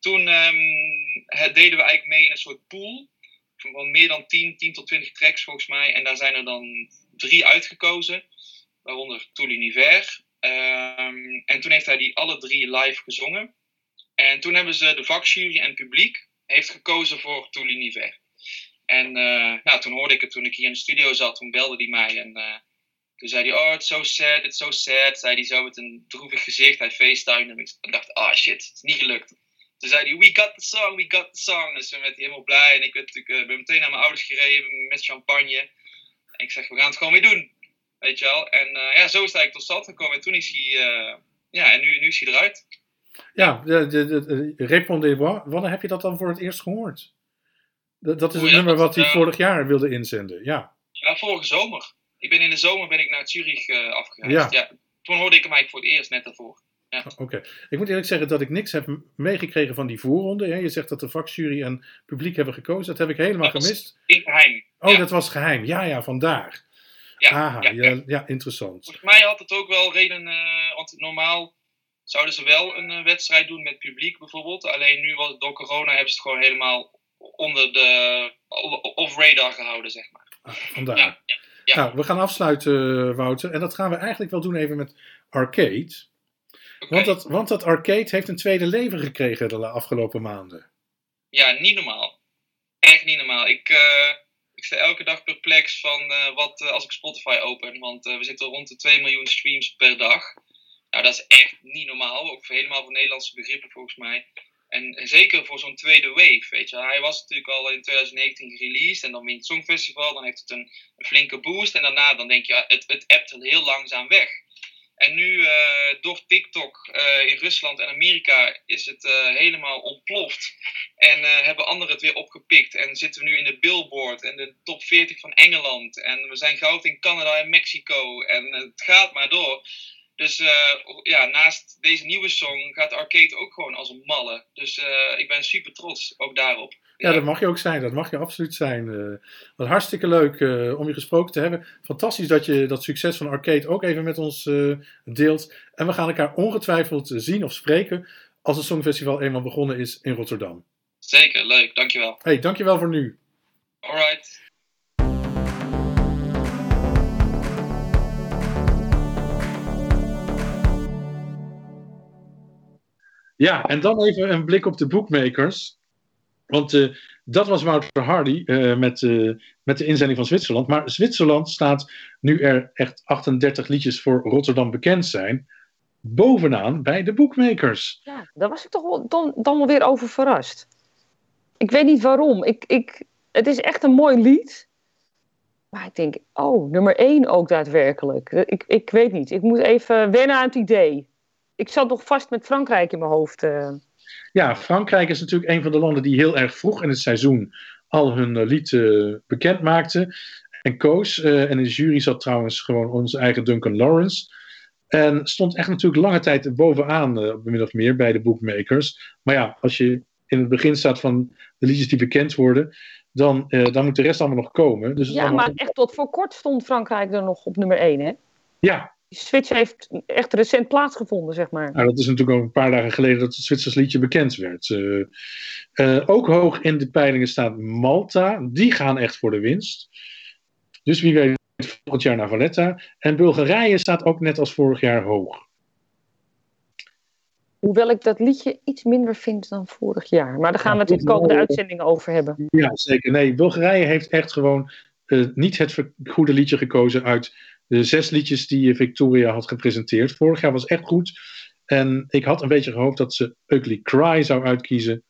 S6: Toen um, deden we eigenlijk mee in een soort pool. Van meer dan 10, 10 tot 20 tracks volgens mij. En daar zijn er dan drie uitgekozen. Waaronder Tout l'Univers. Um, en toen heeft hij die alle drie live gezongen. En toen hebben ze de vakjury en publiek heeft gekozen voor Tout l'Univers. En uh, nou, toen hoorde ik het toen ik hier in de studio zat. Toen belde hij mij en uh, toen zei hij, oh, it's so sad, it's so sad. Zei hij zo met een droevig gezicht. Hij facetime en ik dacht, ah oh, shit, het is niet gelukt. Toen zei hij, we got the song, we got the song. Dus toen werd helemaal blij. En ik werd natuurlijk, uh, ben meteen naar mijn ouders gereden met champagne. En ik zeg, we gaan het gewoon weer doen. Weet je wel. En ja, zo is het eigenlijk tot stand gekomen. En toen is hij, ja, en nu, nu is hij eruit.
S1: Ja, de, de, de, de. Wanneer heb je dat dan voor het eerst gehoord? Dat, dat is het nummer wat hij uh, vorig jaar wilde inzenden, ja.
S6: Ja, vorige zomer. Ik ben in de zomer ben ik naar Zurich uh, afgereisd. Ja. ja. Toen hoorde ik hem eigenlijk voor het eerst, net daarvoor. Ja.
S1: Oké. Ik moet eerlijk zeggen dat ik niks heb meegekregen van die voorronde. Hè? Je zegt dat de vakjury en publiek hebben gekozen. Dat heb ik helemaal
S6: dat
S1: gemist.
S6: In geheim.
S1: Oh, dat was geheim. Ja, ja, vandaar. Ja, Aha, ja, ja. ja interessant.
S6: Volgens mij had het ook wel reden, uh, want normaal zouden ze wel een uh, wedstrijd doen met publiek bijvoorbeeld. Alleen nu was door corona hebben ze het gewoon helemaal onder de off-radar gehouden, zeg maar.
S1: Ah, vandaar. Ja. Nou, we gaan afsluiten, Wouter. En dat gaan we eigenlijk wel doen even met Arcade. Okay. Want, dat, want dat Arcade heeft een tweede leven gekregen de afgelopen maanden.
S6: Ja, niet normaal. Echt niet normaal. Ik, uh, ik sta elke dag perplex van uh, wat uh, als ik Spotify open. Want we zitten rond de 2 miljoen streams per dag. Nou, dat is echt niet normaal. Ook voor helemaal voor Nederlandse begrippen volgens mij. En zeker voor zo'n tweede wave, weet je. Hij was natuurlijk al in 2019 gereleased en dan wint het Songfestival, dan heeft het een, flinke boost. En daarna dan denk je, het, het appt heel langzaam weg. En nu uh, door TikTok uh, in Rusland en Amerika is het uh, helemaal ontploft. En hebben anderen het weer opgepikt. En zitten we nu in de Billboard en de top 40 van Engeland. En we zijn goud in Canada en Mexico. En het gaat maar door. Dus ja, naast deze nieuwe song gaat Arcade ook gewoon als een malle. Dus ik ben super trots ook daarop.
S1: Ja, dat mag je ook zijn. Dat mag je absoluut zijn. Uh, wat hartstikke leuk om je gesproken te hebben. Fantastisch dat je dat succes van Arcade ook even met ons deelt. En we gaan elkaar ongetwijfeld zien of spreken als het Songfestival eenmaal begonnen is in Rotterdam.
S6: Zeker, leuk. Dankjewel.
S1: Hey, dankjewel voor nu.
S6: Alright.
S1: Ja, en dan even een blik op de bookmakers. Want uh, dat was Wouter Hardy uh, met, uh, met de inzending van Zwitserland. Maar Zwitserland staat, nu er echt 38 liedjes voor Rotterdam bekend zijn, bovenaan bij de bookmakers.
S2: Ja, daar was ik toch wel, dan, dan wel weer over verrast. Ik weet niet waarom. Ik, ik, het is echt een mooi lied. Maar ik denk, oh, nummer 1 ook daadwerkelijk. Ik, ik weet niet. Ik moet even wennen aan het idee ik zat nog vast met Frankrijk in mijn hoofd.
S1: Ja, Frankrijk is natuurlijk een van de landen die heel erg vroeg in het seizoen al hun uh, lied uh, bekend maakte en koos. en in de jury zat trouwens gewoon onze eigen Duncan Lawrence. En stond echt natuurlijk lange tijd bovenaan, min of meer, bij de bookmakers. Maar ja, als je in het begin staat van de liedjes die bekend worden, dan, dan moet de rest allemaal nog komen. Dus
S2: ja, maar echt tot voor kort stond Frankrijk er nog op nummer 1, hè?
S1: Ja,
S2: switch heeft echt recent plaatsgevonden, zeg maar.
S1: Nou, dat is natuurlijk al een paar dagen geleden dat het Zwitsers liedje bekend werd. Uh, uh, ook hoog in de peilingen staat Malta. Die gaan echt voor de winst. Dus wie weet volgend jaar naar Valletta. En Bulgarije staat ook net als vorig jaar hoog.
S2: Hoewel ik dat liedje iets minder vind dan vorig jaar. Maar daar gaan we het in de komende uitzendingen over hebben.
S1: Ja, zeker. Nee, Bulgarije heeft echt gewoon uh, niet het goede liedje gekozen uit de zes liedjes die Victoria had gepresenteerd. Vorig jaar was echt goed. En ik had een beetje gehoopt dat ze Ugly Cry zou uitkiezen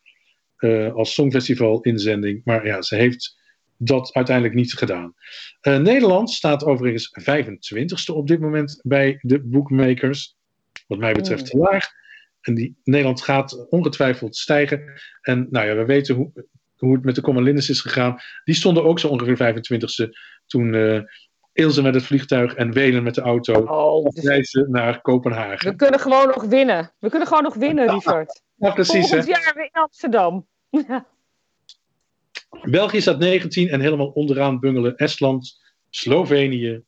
S1: uh, als Songfestival inzending. Maar ja, ze heeft dat uiteindelijk niet gedaan. Uh, Nederland staat overigens 25ste op dit moment bij de bookmakers. Wat mij betreft te laag. En die, Nederland gaat ongetwijfeld stijgen. En nou ja, we weten hoe, hoe het met de Common Linus is gegaan. Die stonden ook zo ongeveer 25ste toen uh, Ilse met het vliegtuig en Welen met de auto
S2: oh,
S1: reizen naar Kopenhagen.
S2: We kunnen gewoon nog winnen. We kunnen gewoon nog winnen, Richard.
S1: Ja, precies.
S2: Volgend jaar weer in Amsterdam. *laughs*
S1: België staat 19 en helemaal onderaan bungelen Estland, Slovenië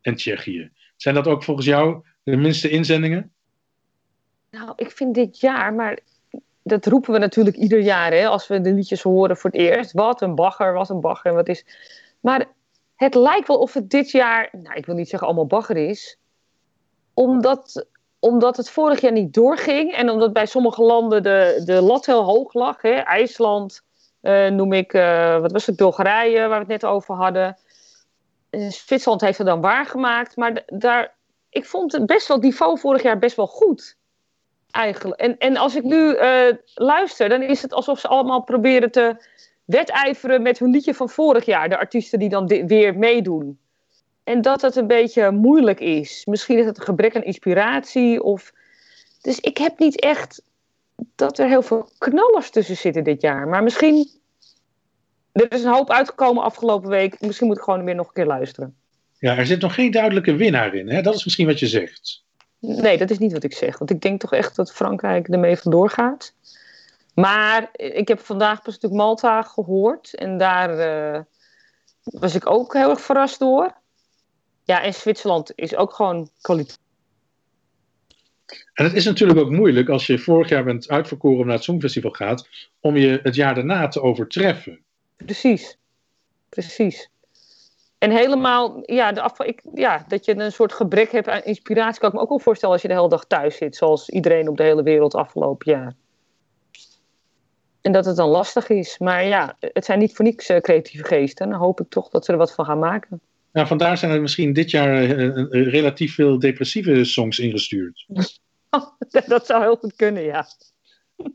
S1: en Tsjechië. Zijn dat ook volgens jou de minste inzendingen?
S2: Nou, ik vind dit jaar, maar dat roepen we natuurlijk ieder jaar hè, als we de liedjes horen voor het eerst. Wat een bagger, wat een bagger en wat is. Maar het lijkt wel of het dit jaar, nou, ik wil niet zeggen allemaal bagger is, omdat, omdat het vorig jaar niet doorging en omdat bij sommige landen de, de lat heel hoog lag. Hè, IJsland, uh, noem ik, uh, wat was het, Bulgarije, waar we het net over hadden. Uh, Zwitserland heeft het dan waargemaakt, maar daar, ik vond het best wel, niveau vorig jaar best wel goed. Eigenlijk. En, en als ik nu luister, dan is het alsof ze allemaal proberen te wedijveren met hun liedje van vorig jaar. De artiesten die dan weer meedoen. En dat het een beetje moeilijk is. Misschien is het een gebrek aan inspiratie. Of... Dus ik heb niet echt dat er heel veel knallers tussen zitten dit jaar. Maar misschien. Er is een hoop uitgekomen afgelopen week. Misschien moet ik gewoon weer nog een keer luisteren.
S1: Ja, er zit nog geen duidelijke winnaar in. Hè? Dat is misschien wat je zegt.
S2: Nee, dat is niet wat ik zeg. Want ik denk toch echt dat Frankrijk ermee vandoor gaat. Maar ik heb vandaag pas natuurlijk Malta gehoord. En daar uh, was ik ook heel erg verrast door. Ja, en Zwitserland is ook gewoon kwaliteit.
S1: En het is natuurlijk ook moeilijk als je vorig jaar bent uitverkoren om naar het Songfestival gaat, om je het jaar daarna te overtreffen.
S2: Precies, precies. En helemaal, ja, de afval, ik, ja, dat je een soort gebrek hebt aan inspiratie, kan ik me ook wel voorstellen als je de hele dag thuis zit, zoals iedereen op de hele wereld afgelopen jaar. En dat het dan lastig is. Maar ja, het zijn niet voor niks uh, creatieve geesten. Dan hoop ik toch dat ze er wat van gaan maken.
S1: Nou, vandaar zijn er misschien dit jaar uh, relatief veel depressieve songs ingestuurd. *laughs*
S2: dat zou heel goed kunnen, ja. *laughs*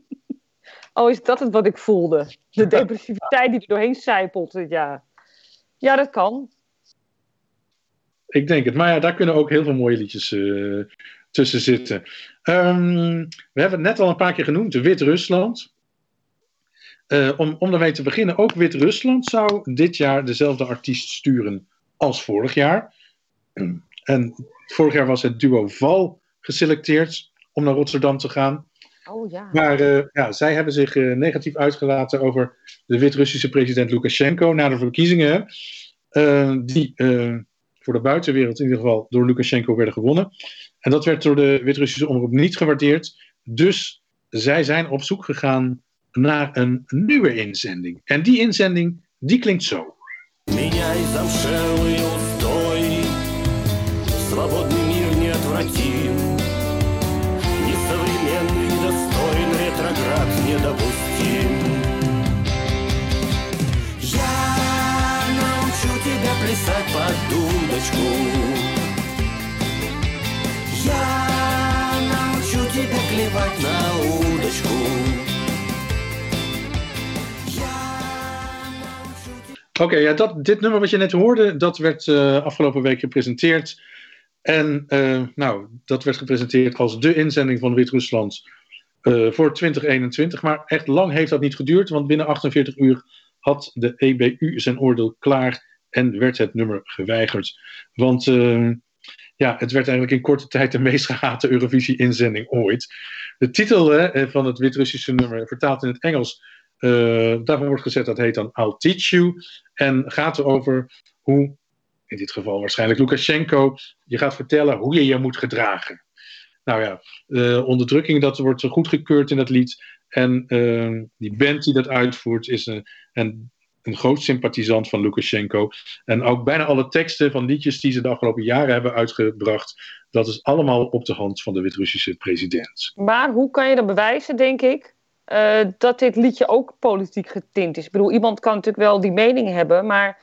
S2: Oh, is dat het wat ik voelde? De *laughs* depressiviteit die er doorheen zijpelt dit jaar. Ja, dat kan.
S1: Ik denk het. Maar ja, daar kunnen ook heel veel mooie liedjes uh, tussen zitten. Um, we hebben het net al een paar keer genoemd. Wit-Rusland. Uh, om, om daarmee te beginnen, ook Wit-Rusland zou dit jaar dezelfde artiest sturen als vorig jaar. *clears throat* En vorig jaar was het duo Val geselecteerd om naar Rotterdam te gaan.
S2: Oh, ja.
S1: Maar uh, ja, zij hebben zich uh, negatief uitgelaten over de Wit-Russische president Lukashenko na de verkiezingen. die voor de buitenwereld in ieder geval door Lukashenko werden gewonnen. En dat werd door de Wit-Russische omroep niet gewaardeerd. Dus zij zijn op zoek gegaan naar een nieuwe inzending. En die inzending, die klinkt zo. Oké, ja, dat, dit nummer wat je net hoorde, dat werd uh, afgelopen week gepresenteerd. En uh, nou, dat werd gepresenteerd als de inzending van Wit-Rusland uh, voor 2021. Maar echt lang heeft dat niet geduurd, want binnen 48 uur had de EBU zijn oordeel klaar en werd het nummer geweigerd. Want ja, het werd eigenlijk in korte tijd de meest gehate Eurovisie-inzending ooit. De titel van het Wit-Russische nummer, vertaald in het Engels, daarvan wordt gezet dat heet dan You. En gaat erover hoe in dit geval waarschijnlijk Lukashenko, je gaat vertellen hoe je je moet gedragen. Nou ja, uh, onderdrukking, dat wordt goedgekeurd in dat lied. En uh, die band die dat uitvoert is een, een, een groot sympathisant van Lukashenko. En ook bijna alle teksten van liedjes die ze de afgelopen jaren hebben uitgebracht, dat is allemaal op de hand van de Wit-Russische president.
S2: Maar hoe kan je dan bewijzen, denk ik, uh, dat dit liedje ook politiek getint is? Ik bedoel, iemand kan natuurlijk wel die mening hebben, maar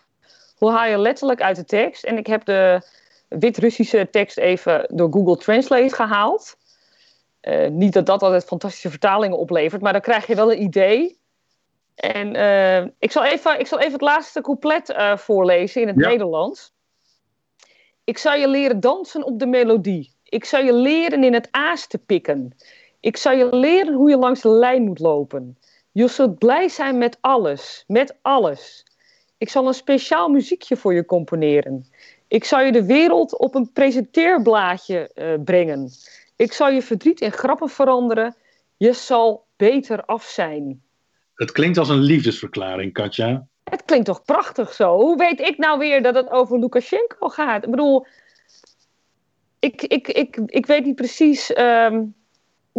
S2: hoe haal je letterlijk uit de tekst? En ik heb de Wit-Russische tekst even door Google Translate gehaald. Uh, niet dat dat altijd fantastische vertalingen oplevert, maar dan krijg je wel een idee. En uh, ik, zal even, ik zal even het laatste couplet voorlezen in het ja. Nederlands. Ik zal je leren dansen op de melodie. Ik zal je leren in het aas te pikken. Ik zal je leren hoe je langs de lijn moet lopen. Je zult blij zijn met alles, met alles. Ik zal een speciaal muziekje voor je componeren. Ik zal je de wereld op een presenteerblaadje uh, brengen. Ik zal je verdriet in grappen veranderen. Je zal beter af zijn.
S1: Het klinkt als een liefdesverklaring, Katja.
S2: Het klinkt toch prachtig zo? Hoe weet ik nou weer dat het over Lukashenko gaat? Ik bedoel, ik, ik, ik, ik weet niet precies. Um,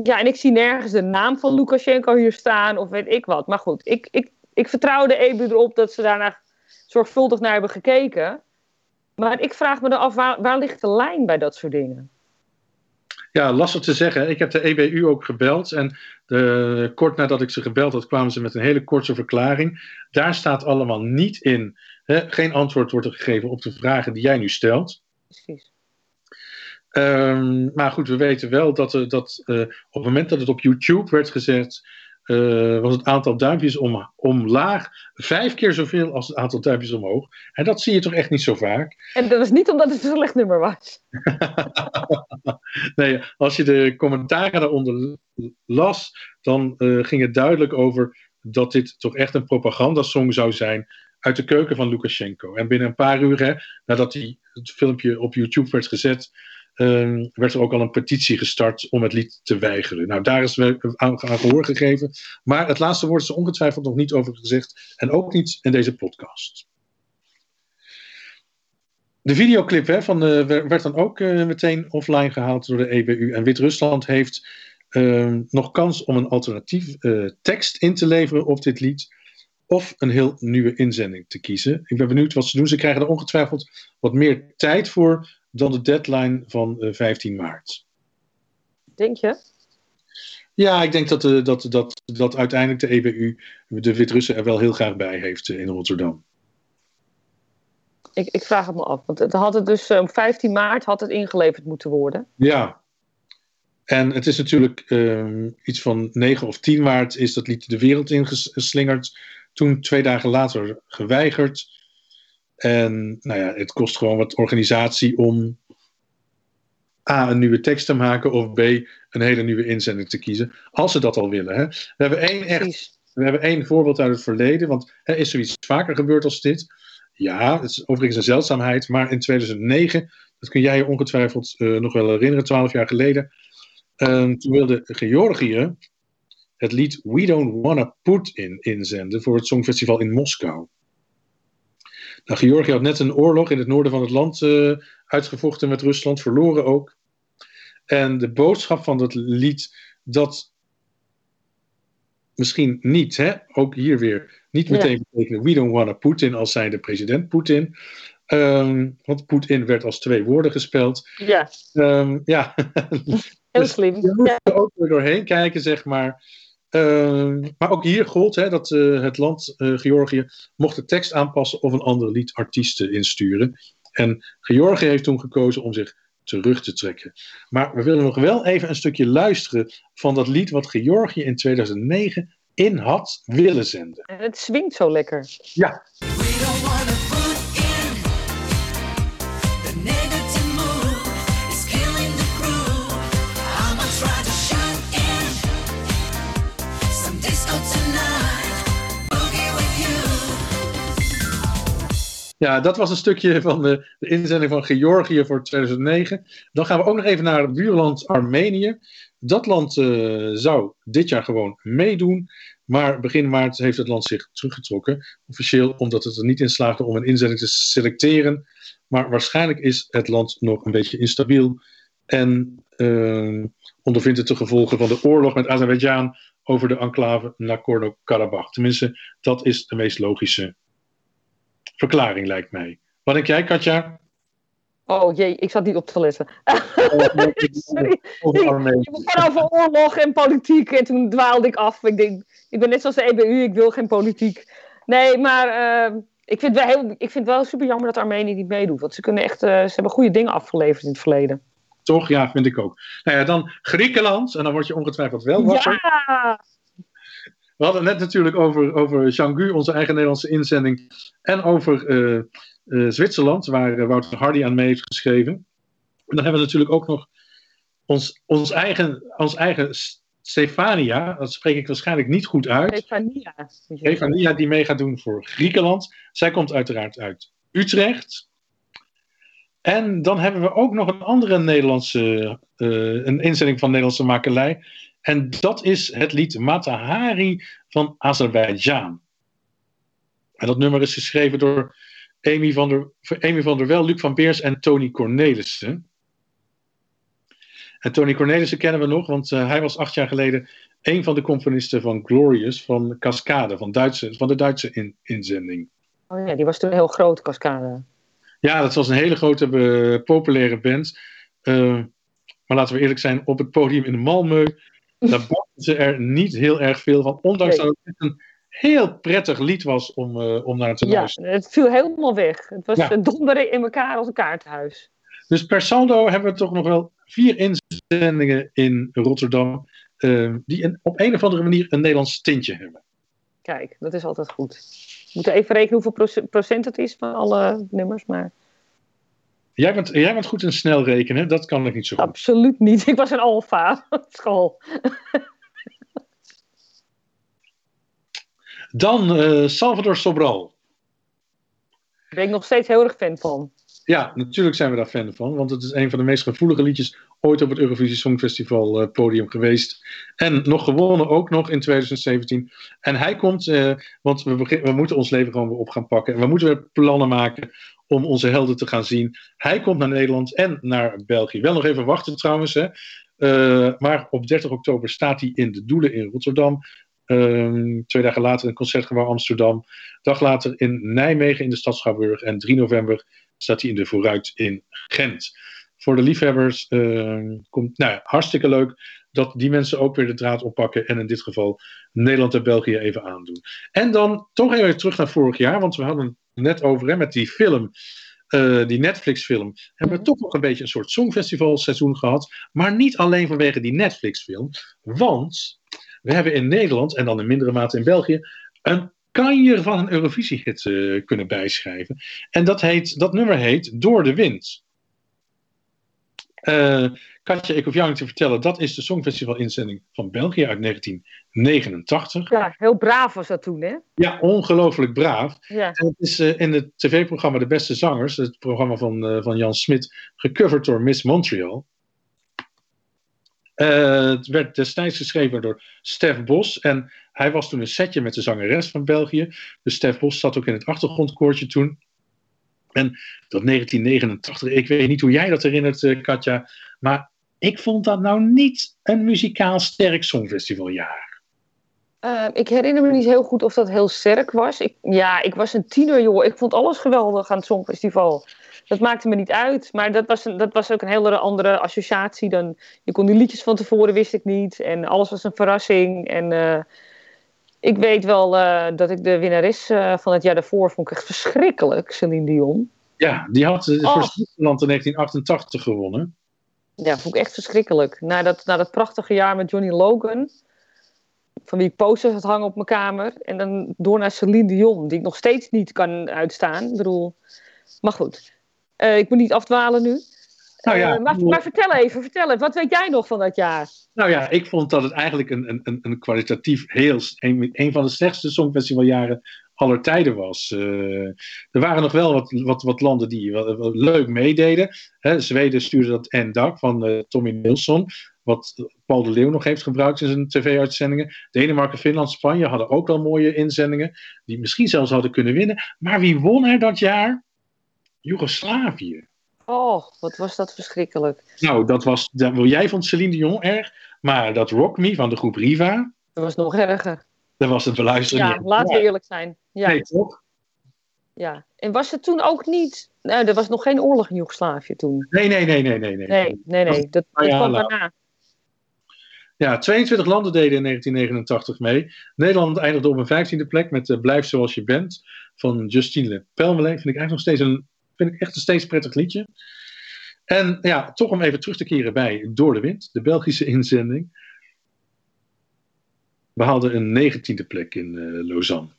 S2: ja, en ik zie nergens de naam van Lukashenko hier staan of weet ik wat. Maar goed, ik, ik, ik vertrouw de EBU erop dat ze daarna zorgvuldig naar hebben gekeken. Maar ik vraag me dan af, waar, waar ligt de lijn bij dat soort dingen?
S1: Ja, lastig te zeggen. Ik heb de EBU ook gebeld. En de, kort nadat ik ze gebeld had, kwamen ze met een hele korte verklaring. Daar staat allemaal niet in. Hè, geen antwoord wordt er gegeven op de vragen die jij nu stelt. Precies. Um, maar goed, we weten wel dat, uh, dat uh, op het moment dat het op YouTube werd gezet, uh, was het aantal duimpjes om, omlaag vijf keer zoveel als het aantal duimpjes omhoog. En dat zie je toch echt niet zo vaak.
S2: En dat is niet omdat het een slecht nummer was. *laughs*
S1: nee, als je de commentaren daaronder las, dan ging het duidelijk over dat dit toch echt een propagandasong zou zijn uit de keuken van Lukashenko. En binnen een paar uur, hè, nadat die, het filmpje op YouTube werd gezet, um, werd er ook al een petitie gestart om het lied te weigeren. Nou, daar is aan, aan gehoor gegeven. Maar het laatste woord is er ongetwijfeld nog niet over gezegd. En ook niet in deze podcast. De videoclip hè, van de, werd dan ook uh, meteen offline gehaald door de EBU. En Wit-Rusland heeft uh, nog kans om een alternatief uh, tekst in te leveren op dit lied. Of een heel nieuwe inzending te kiezen. Ik ben benieuwd wat ze doen. Ze krijgen er ongetwijfeld wat meer tijd voor dan de deadline van uh, 15 maart.
S2: Denk je?
S1: Ja, ik denk dat, uh, dat, dat, dat uiteindelijk de EBU de Wit-Russen er wel heel graag bij heeft uh, in Rotterdam.
S2: Ik, ik, vraag het me af, want het had het dus op 15 maart had het ingeleverd moeten worden.
S1: Ja, en het is natuurlijk um, iets van 9 of 10 maart is dat lied de wereld ingeslingerd. Toen twee dagen later geweigerd. En nou ja, het kost gewoon wat organisatie om A, een nieuwe tekst te maken of B, een hele nieuwe inzending te kiezen. Als ze dat al willen. Hè. We, hebben één echt, we hebben één voorbeeld uit het verleden, want hè, is zoiets vaker gebeurd als dit? Ja, het is overigens een zeldzaamheid, maar in 2009, dat kun jij je ongetwijfeld uh, nog wel herinneren, twaalf jaar geleden, uh, toen wilde Georgië het lied We Don't Wanna Putin inzenden voor het Songfestival in Moskou. Nou, Georgië had net een oorlog in het noorden van het land uh, uitgevochten met Rusland, verloren ook. En de boodschap van dat lied, dat misschien niet, hè, ook hier weer, niet meteen ja. betekenen we don't wanna Putin als zijnde president Poetin. Um, want Poetin werd als twee woorden gespeld.
S2: Ja.
S1: Um, ja.
S2: Heel slim. *laughs*
S1: Dus je moet er ook weer doorheen kijken, zeg maar. Uh, maar ook hier gold hè, dat uh, het land uh, Georgië mocht de tekst aanpassen of een ander lied artiesten insturen. En Georgië heeft toen gekozen om zich terug te trekken. Maar we willen nog wel even een stukje luisteren van dat lied wat Georgië in 2009 in had willen zenden.
S2: En het swingt zo lekker.
S1: Ja. Ja, dat was een stukje van de, de, inzending van Georgië voor 2009. Dan gaan we ook nog even naar het buurland Armenië. Dat land uh, zou dit jaar gewoon meedoen. Maar begin maart heeft het land zich teruggetrokken. Officieel omdat het er niet in slaagde om een inzending te selecteren Maar waarschijnlijk is het land nog een beetje instabiel. En uh, ondervindt het de gevolgen van de oorlog met Azerbeidzjan over de enclave Nagorno-Karabakh. Tenminste, dat is de meest logische verklaring, lijkt mij. Wat denk jij, Katja?
S2: Oh jee, ik zat niet op te letten. *laughs* Sorry. Je begon over oorlog en politiek en toen dwaalde ik af. Ik denk, ik ben net zoals de EBU, ik wil geen politiek. Nee, maar uh, ik, vind wel heel, ik vind wel super jammer dat Armenië niet meedoet. Want ze, kunnen echt, uh, ze hebben goede dingen afgeleverd in het verleden.
S1: Toch? Ja, vind ik ook. Nou ja, dan Griekenland. En dan word je ongetwijfeld wel wakker.
S2: Ja!
S1: We hadden net natuurlijk over, over Changu, onze eigen Nederlandse inzending. En over uh, uh, Zwitserland, waar uh, Wouter Hardy aan mee heeft geschreven. En dan hebben we natuurlijk ook nog ons, ons, eigen, ons eigen Stefania, dat spreek ik waarschijnlijk niet goed uit.
S2: Stefania.
S1: Stefania, die mee gaat doen voor Griekenland. Zij komt uiteraard uit Utrecht. En dan hebben we ook nog een andere Nederlandse, uh, een inzending van Nederlandse makelij. En dat is het lied Matahari van Azerbeidzjan. En dat nummer is geschreven door Amy van der, Amy van der Wel, Luc van Beers en Tony Cornelissen. En Tony Cornelissen kennen we nog, want uh, hij was acht jaar geleden een van de componisten van Glorious van Cascade, van, Duitse, van de Duitse in, inzending.
S2: Oh ja, die was toen heel groot, Cascade.
S1: Ja, dat was een hele grote, uh, populaire band. Uh, maar laten we eerlijk zijn, op het podium in Malmö, daar brachten ze er niet heel erg veel van. Ondanks nee. dat het een heel prettig lied was om, uh, om naar te luisteren.
S2: Ja, het viel helemaal weg. Het was ja. donderen in elkaar als een kaartenhuis.
S1: Dus per saldo hebben we toch nog wel vier inzendingen in Rotterdam. Uh, die een, op een of andere manier een Nederlands tintje hebben.
S2: Kijk, dat is altijd goed. We moeten even rekenen hoeveel procent het is van alle nummers. Maar...
S1: Jij bent, jij bent goed in snel rekenen, dat kan ik niet zo goed.
S2: Absoluut niet. Ik was een alfa op school.
S1: Dan uh, Salvador Sobral.
S2: Daar ben ik nog steeds heel erg fan van.
S1: Ja, natuurlijk zijn we daar fan van, want het is een van de meest gevoelige liedjes ooit op het Eurovisie Songfestival uh, podium geweest. En nog gewonnen ook nog in 2017. En hij komt, uh, want we, we moeten ons leven gewoon weer op gaan pakken. En we moeten weer plannen maken om onze helden te gaan zien. Hij komt naar Nederland en naar België. Wel nog even wachten trouwens, hè. Uh, maar op 30 oktober staat hij in de Doelen in Rotterdam. Um, twee dagen later een concertgebouw Amsterdam. dag later in Nijmegen in de stad Schouwburg. En 3 november staat hij in de Vooruit in Gent. Voor de liefhebbers uh, komt nou, hartstikke leuk dat die mensen ook weer de draad oppakken. En in dit geval Nederland en België even aandoen. En dan toch even terug naar vorig jaar. Want we hadden het net over hè, met die film. Uh, die Netflix-film, hebben we toch nog een beetje een soort songfestivalseizoen gehad. Maar niet alleen vanwege die Netflix-film. Want we hebben in Nederland, en dan in mindere mate in België, een kanjer van een Eurovisiehit uh, kunnen bijschrijven. En dat, heet, dat nummer heet Door de Wind. Uh, Katja, ik hoef jou niet te vertellen, dat is de Songfestival-inzending van België uit 1989.
S2: Ja, heel braaf was dat toen, hè?
S1: Ja, ongelooflijk braaf.
S2: Ja.
S1: En het is uh, in het tv-programma De Beste Zangers, het programma van, uh, van Jan Smit, gecoverd door Miss Montreal. Het werd destijds geschreven door Stef Bos. En hij was toen een setje met de zangeres van België. Dus Stef Bos zat ook in het achtergrondkoortje toen. En dat 1989, ik weet niet hoe jij dat herinnert, uh, Katja. Maar ik vond dat nou niet een muzikaal sterk songfestivaljaar.
S2: Uh, ik herinner me niet heel goed of dat heel sterk was. Ik, ja, ik was een tiener, joh. Ik vond alles geweldig aan het songfestival dat maakte me niet uit. Maar dat was, een, dat was ook een hele andere associatie dan. Je kon die liedjes van tevoren, wist ik niet. En alles was een verrassing. En uh, ik weet wel uh, dat ik de winnares uh, van het jaar daarvoor vond ik echt verschrikkelijk, Celine Dion.
S1: Ja, die had voor Zwitserland in 1988 gewonnen.
S2: Ja, vond ik echt verschrikkelijk. Na dat, na dat prachtige jaar met Johnny Logan van wie ik posters had hangen op mijn kamer. En dan door naar Celine Dion, die ik nog steeds niet kan uitstaan. Ik bedoel, maar goed. Uh, ik moet niet afdwalen nu.
S1: Nou ja,
S2: uh, maar, maar, vertel even, vertel even, wat weet jij nog van dat jaar?
S1: Nou ja, ik vond dat het eigenlijk een, een, een kwalitatief heel, een, een van de slechtste songfestivaljaren aller tijden was. Uh, er waren nog wel wat, wat, wat landen die wat, wat leuk meededen. Hè, Zweden stuurde dat N-dak van uh, Tommy Nilsson, wat Paul de Leeuw nog heeft gebruikt in zijn tv-uitzendingen. Denemarken, Finland, Spanje hadden ook wel mooie inzendingen, die misschien zelfs hadden kunnen winnen. Maar wie won er dat jaar? Joegoslavië.
S2: Oh, wat was dat verschrikkelijk.
S1: Nou, dat was, dat, wel, jij vond Celine Dion erg, maar dat Rock Me van de groep Riva,
S2: Dat was nog erger.
S1: dat was het beluisteren.
S2: Ja, laten we eerlijk zijn. Ja,
S1: Nee, toch?
S2: ja. En was het toen ook niet... Nou, er was nog geen oorlog in Joegoslavië toen.
S1: Nee, nee, nee, nee, nee. nee.
S2: Nee, nee, nee. Dat, dat kwam daarna.
S1: Ja, 22 landen deden in 1989 mee. Nederland eindigde op een 15e plek met eh, Blijf zoals je bent van Justine Pelmelé. Vind ik eigenlijk nog steeds een, vind ik echt een steeds prettig liedje. En ja, toch om even terug te keren bij Door de Wind, de Belgische *laughs* inzending. We haalden een 19e plek in eh, Lausanne.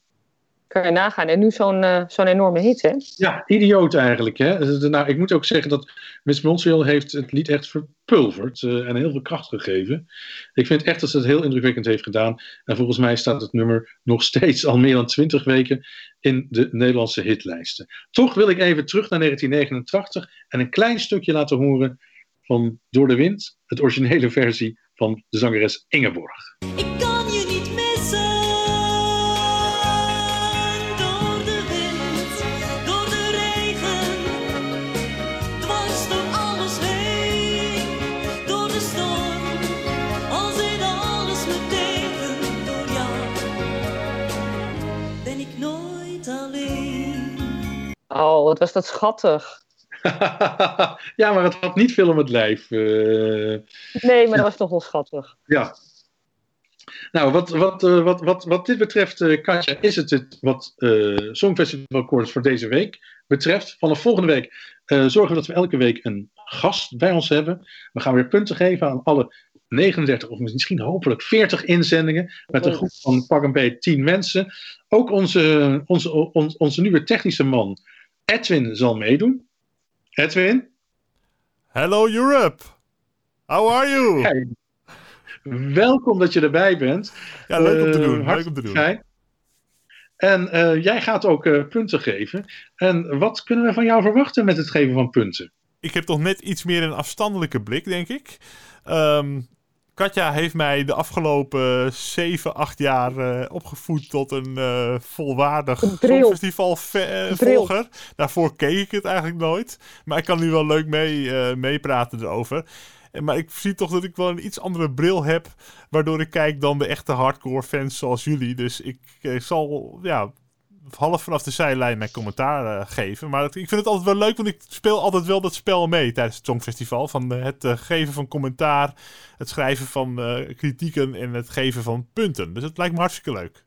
S2: Kan je nagaan. En nu zo'n eh, zo'n enorme hit, hè?
S1: Ja, idioot eigenlijk. Hè? Nou, ik moet ook zeggen dat Miss Montreal heeft het lied echt verpulverd eh, en heel veel kracht gegeven. Ik vind echt dat ze het heel indrukwekkend heeft gedaan. En volgens mij staat het nummer nog steeds al meer dan 20 weken in de Nederlandse hitlijsten. Toch wil ik even terug naar 1989 en een klein stukje laten horen van Door de Wind, het originele versie van de zangeres Ingeborg.
S2: Oh, wat was dat schattig. *laughs*
S1: ja, maar het had niet veel om het lijf. eh,
S2: Nee, maar dat was toch wel schattig.
S1: Ja. Nou, wat, wat, eh, wat, wat, wat dit betreft, eh, Katja, is het het wat eh Songfestival voor deze week betreft. Vanaf volgende week zorgen we dat we elke week een gast bij ons hebben. We gaan weer punten geven aan alle 39 of misschien hopelijk 40 inzendingen met een groep van pak een beetje 10 mensen. Ook onze, onze, onze, onze nieuwe technische man Edwin zal meedoen. Edwin?
S7: Hello Europe! How are you?
S1: Hey. Welkom dat je erbij bent.
S7: Ja, leuk om te
S1: Eh,
S7: doen. Leuk om te doen.
S1: fijn. En eh, jij gaat ook eh, punten geven. En wat kunnen we van jou verwachten met het geven van punten?
S7: Ik heb toch net iets meer een afstandelijke blik, denk ik. Ehm, Katja heeft mij de afgelopen 7, 8 jaar eh, opgevoed tot een eh, volwaardig festivalvolger. Daarvoor keek ik het eigenlijk nooit. Maar ik kan nu wel leuk mee, eh, meepraten erover. En- Maar ik zie toch dat ik wel een iets andere bril heb. Waardoor ik kijk dan de echte hardcore fans zoals jullie. Dus ik eh, zal ja, half vanaf de zijlijn mijn commentaar eh, geven. Maar ik vind het altijd wel leuk, want ik speel altijd wel dat spel mee tijdens het Songfestival. Van eh, het eh, geven van commentaar, het schrijven van kritieken en het geven van punten. Dus het lijkt me hartstikke leuk.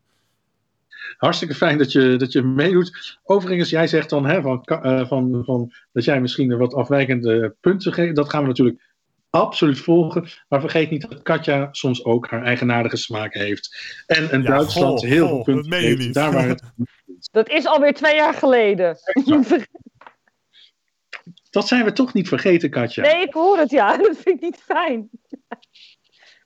S1: Hartstikke fijn dat je, dat je meedoet. Overigens, jij zegt dan hè, van, van, van, dat jij misschien wat afwijkende punten geeft. Dat gaan we natuurlijk absoluut volgen. Maar vergeet niet dat Katja soms ook haar eigenaardige smaak heeft. En een
S7: Ja,
S1: Duitsland
S7: goh,
S1: heel
S7: goh,
S1: veel punten
S7: niet.
S1: Daar waar het, *laughs*
S2: Dat is alweer twee jaar geleden. *laughs*
S1: dat zijn we toch niet vergeten, Katja.
S2: Nee, ik hoor het, ja. *laughs* Dat vind ik niet fijn.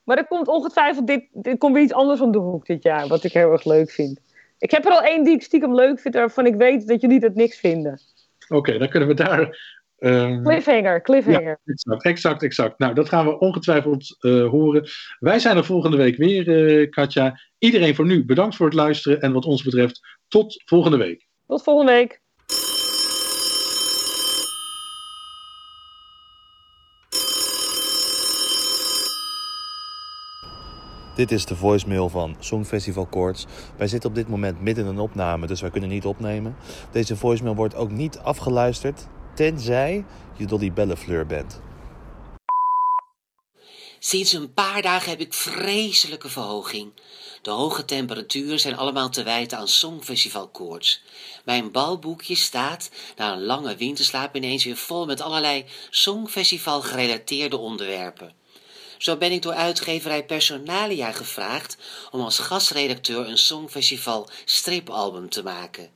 S2: Maar er komt ongetwijfeld, dit, dit komt weer iets anders om de hoek dit jaar, wat ik heel erg leuk vind. Ik heb er al één die ik stiekem leuk vind, waarvan ik weet dat jullie dat niks vinden.
S1: Oké, dan kunnen we daar... ehm,
S2: Cliffhanger, cliffhanger.
S1: Exact, exact, exact. Nou, dat gaan we ongetwijfeld eh, horen. Wij zijn er volgende week weer, eh, Katja. Iedereen voor nu bedankt voor het luisteren. En wat ons betreft, tot volgende week.
S2: Tot volgende week.
S8: Dit is de voicemail van Songfestival Koorts. Wij zitten op dit moment midden in een opname, dus wij kunnen niet opnemen. Deze voicemail wordt ook niet afgeluisterd, tenzij je Dolly Bellefleur bent.
S9: Sinds een paar dagen heb ik vreselijke verhoging. De hoge temperaturen zijn allemaal te wijten aan Songfestivalkoorts. Mijn balboekje staat na een lange winterslaap ineens weer vol met allerlei Songfestival gerelateerde onderwerpen. Zo ben ik door uitgeverij Personalia gevraagd om als gastredacteur een Songfestival stripalbum te maken.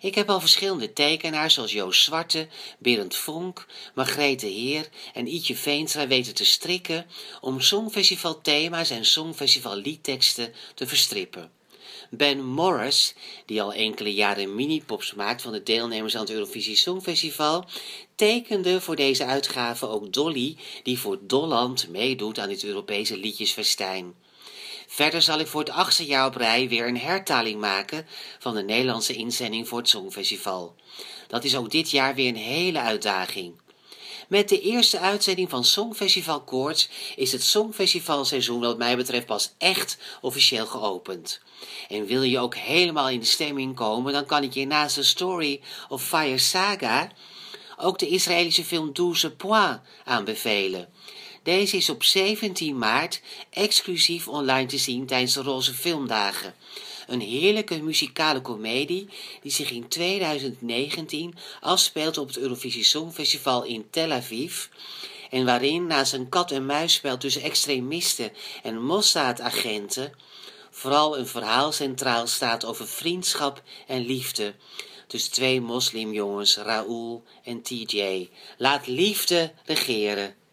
S9: Ik heb al verschillende tekenaars zoals Joost Zwarte, Berend Vonk, Margrethe Heer en Ietje Veenstra weten te strikken om Songfestival thema's en Songfestival liedteksten te verstrippen. Ben Morris, die al enkele jaren mini-pops maakt van de deelnemers aan het Eurovisie Songfestival, tekende voor deze uitgave ook Dolly, die voor Dolland meedoet aan dit Europese liedjesfestijn. Verder zal ik voor het achtste jaar op rij weer een hertaling maken van de Nederlandse inzending voor het Songfestival. Dat is ook dit jaar weer een hele uitdaging. Met de eerste uitzending van Songfestival Koorts is het Songfestivalseizoen wat mij betreft pas echt officieel geopend. En wil je ook helemaal in de stemming komen, dan kan ik je naast de Story of Fire Saga ook de Israëlische film Douze Points aanbevelen. Deze is op 17 maart exclusief online te zien tijdens de Roze Filmdagen. Een heerlijke muzikale komedie die zich in 2019 afspeelt op het Eurovisie Songfestival in Tel Aviv. En waarin naast een kat-en-muisspel tussen extremisten en Mossad-agenten vooral een verhaal centraal staat over vriendschap en liefde tussen twee moslimjongens, Raoul en TJ. Laat liefde regeren.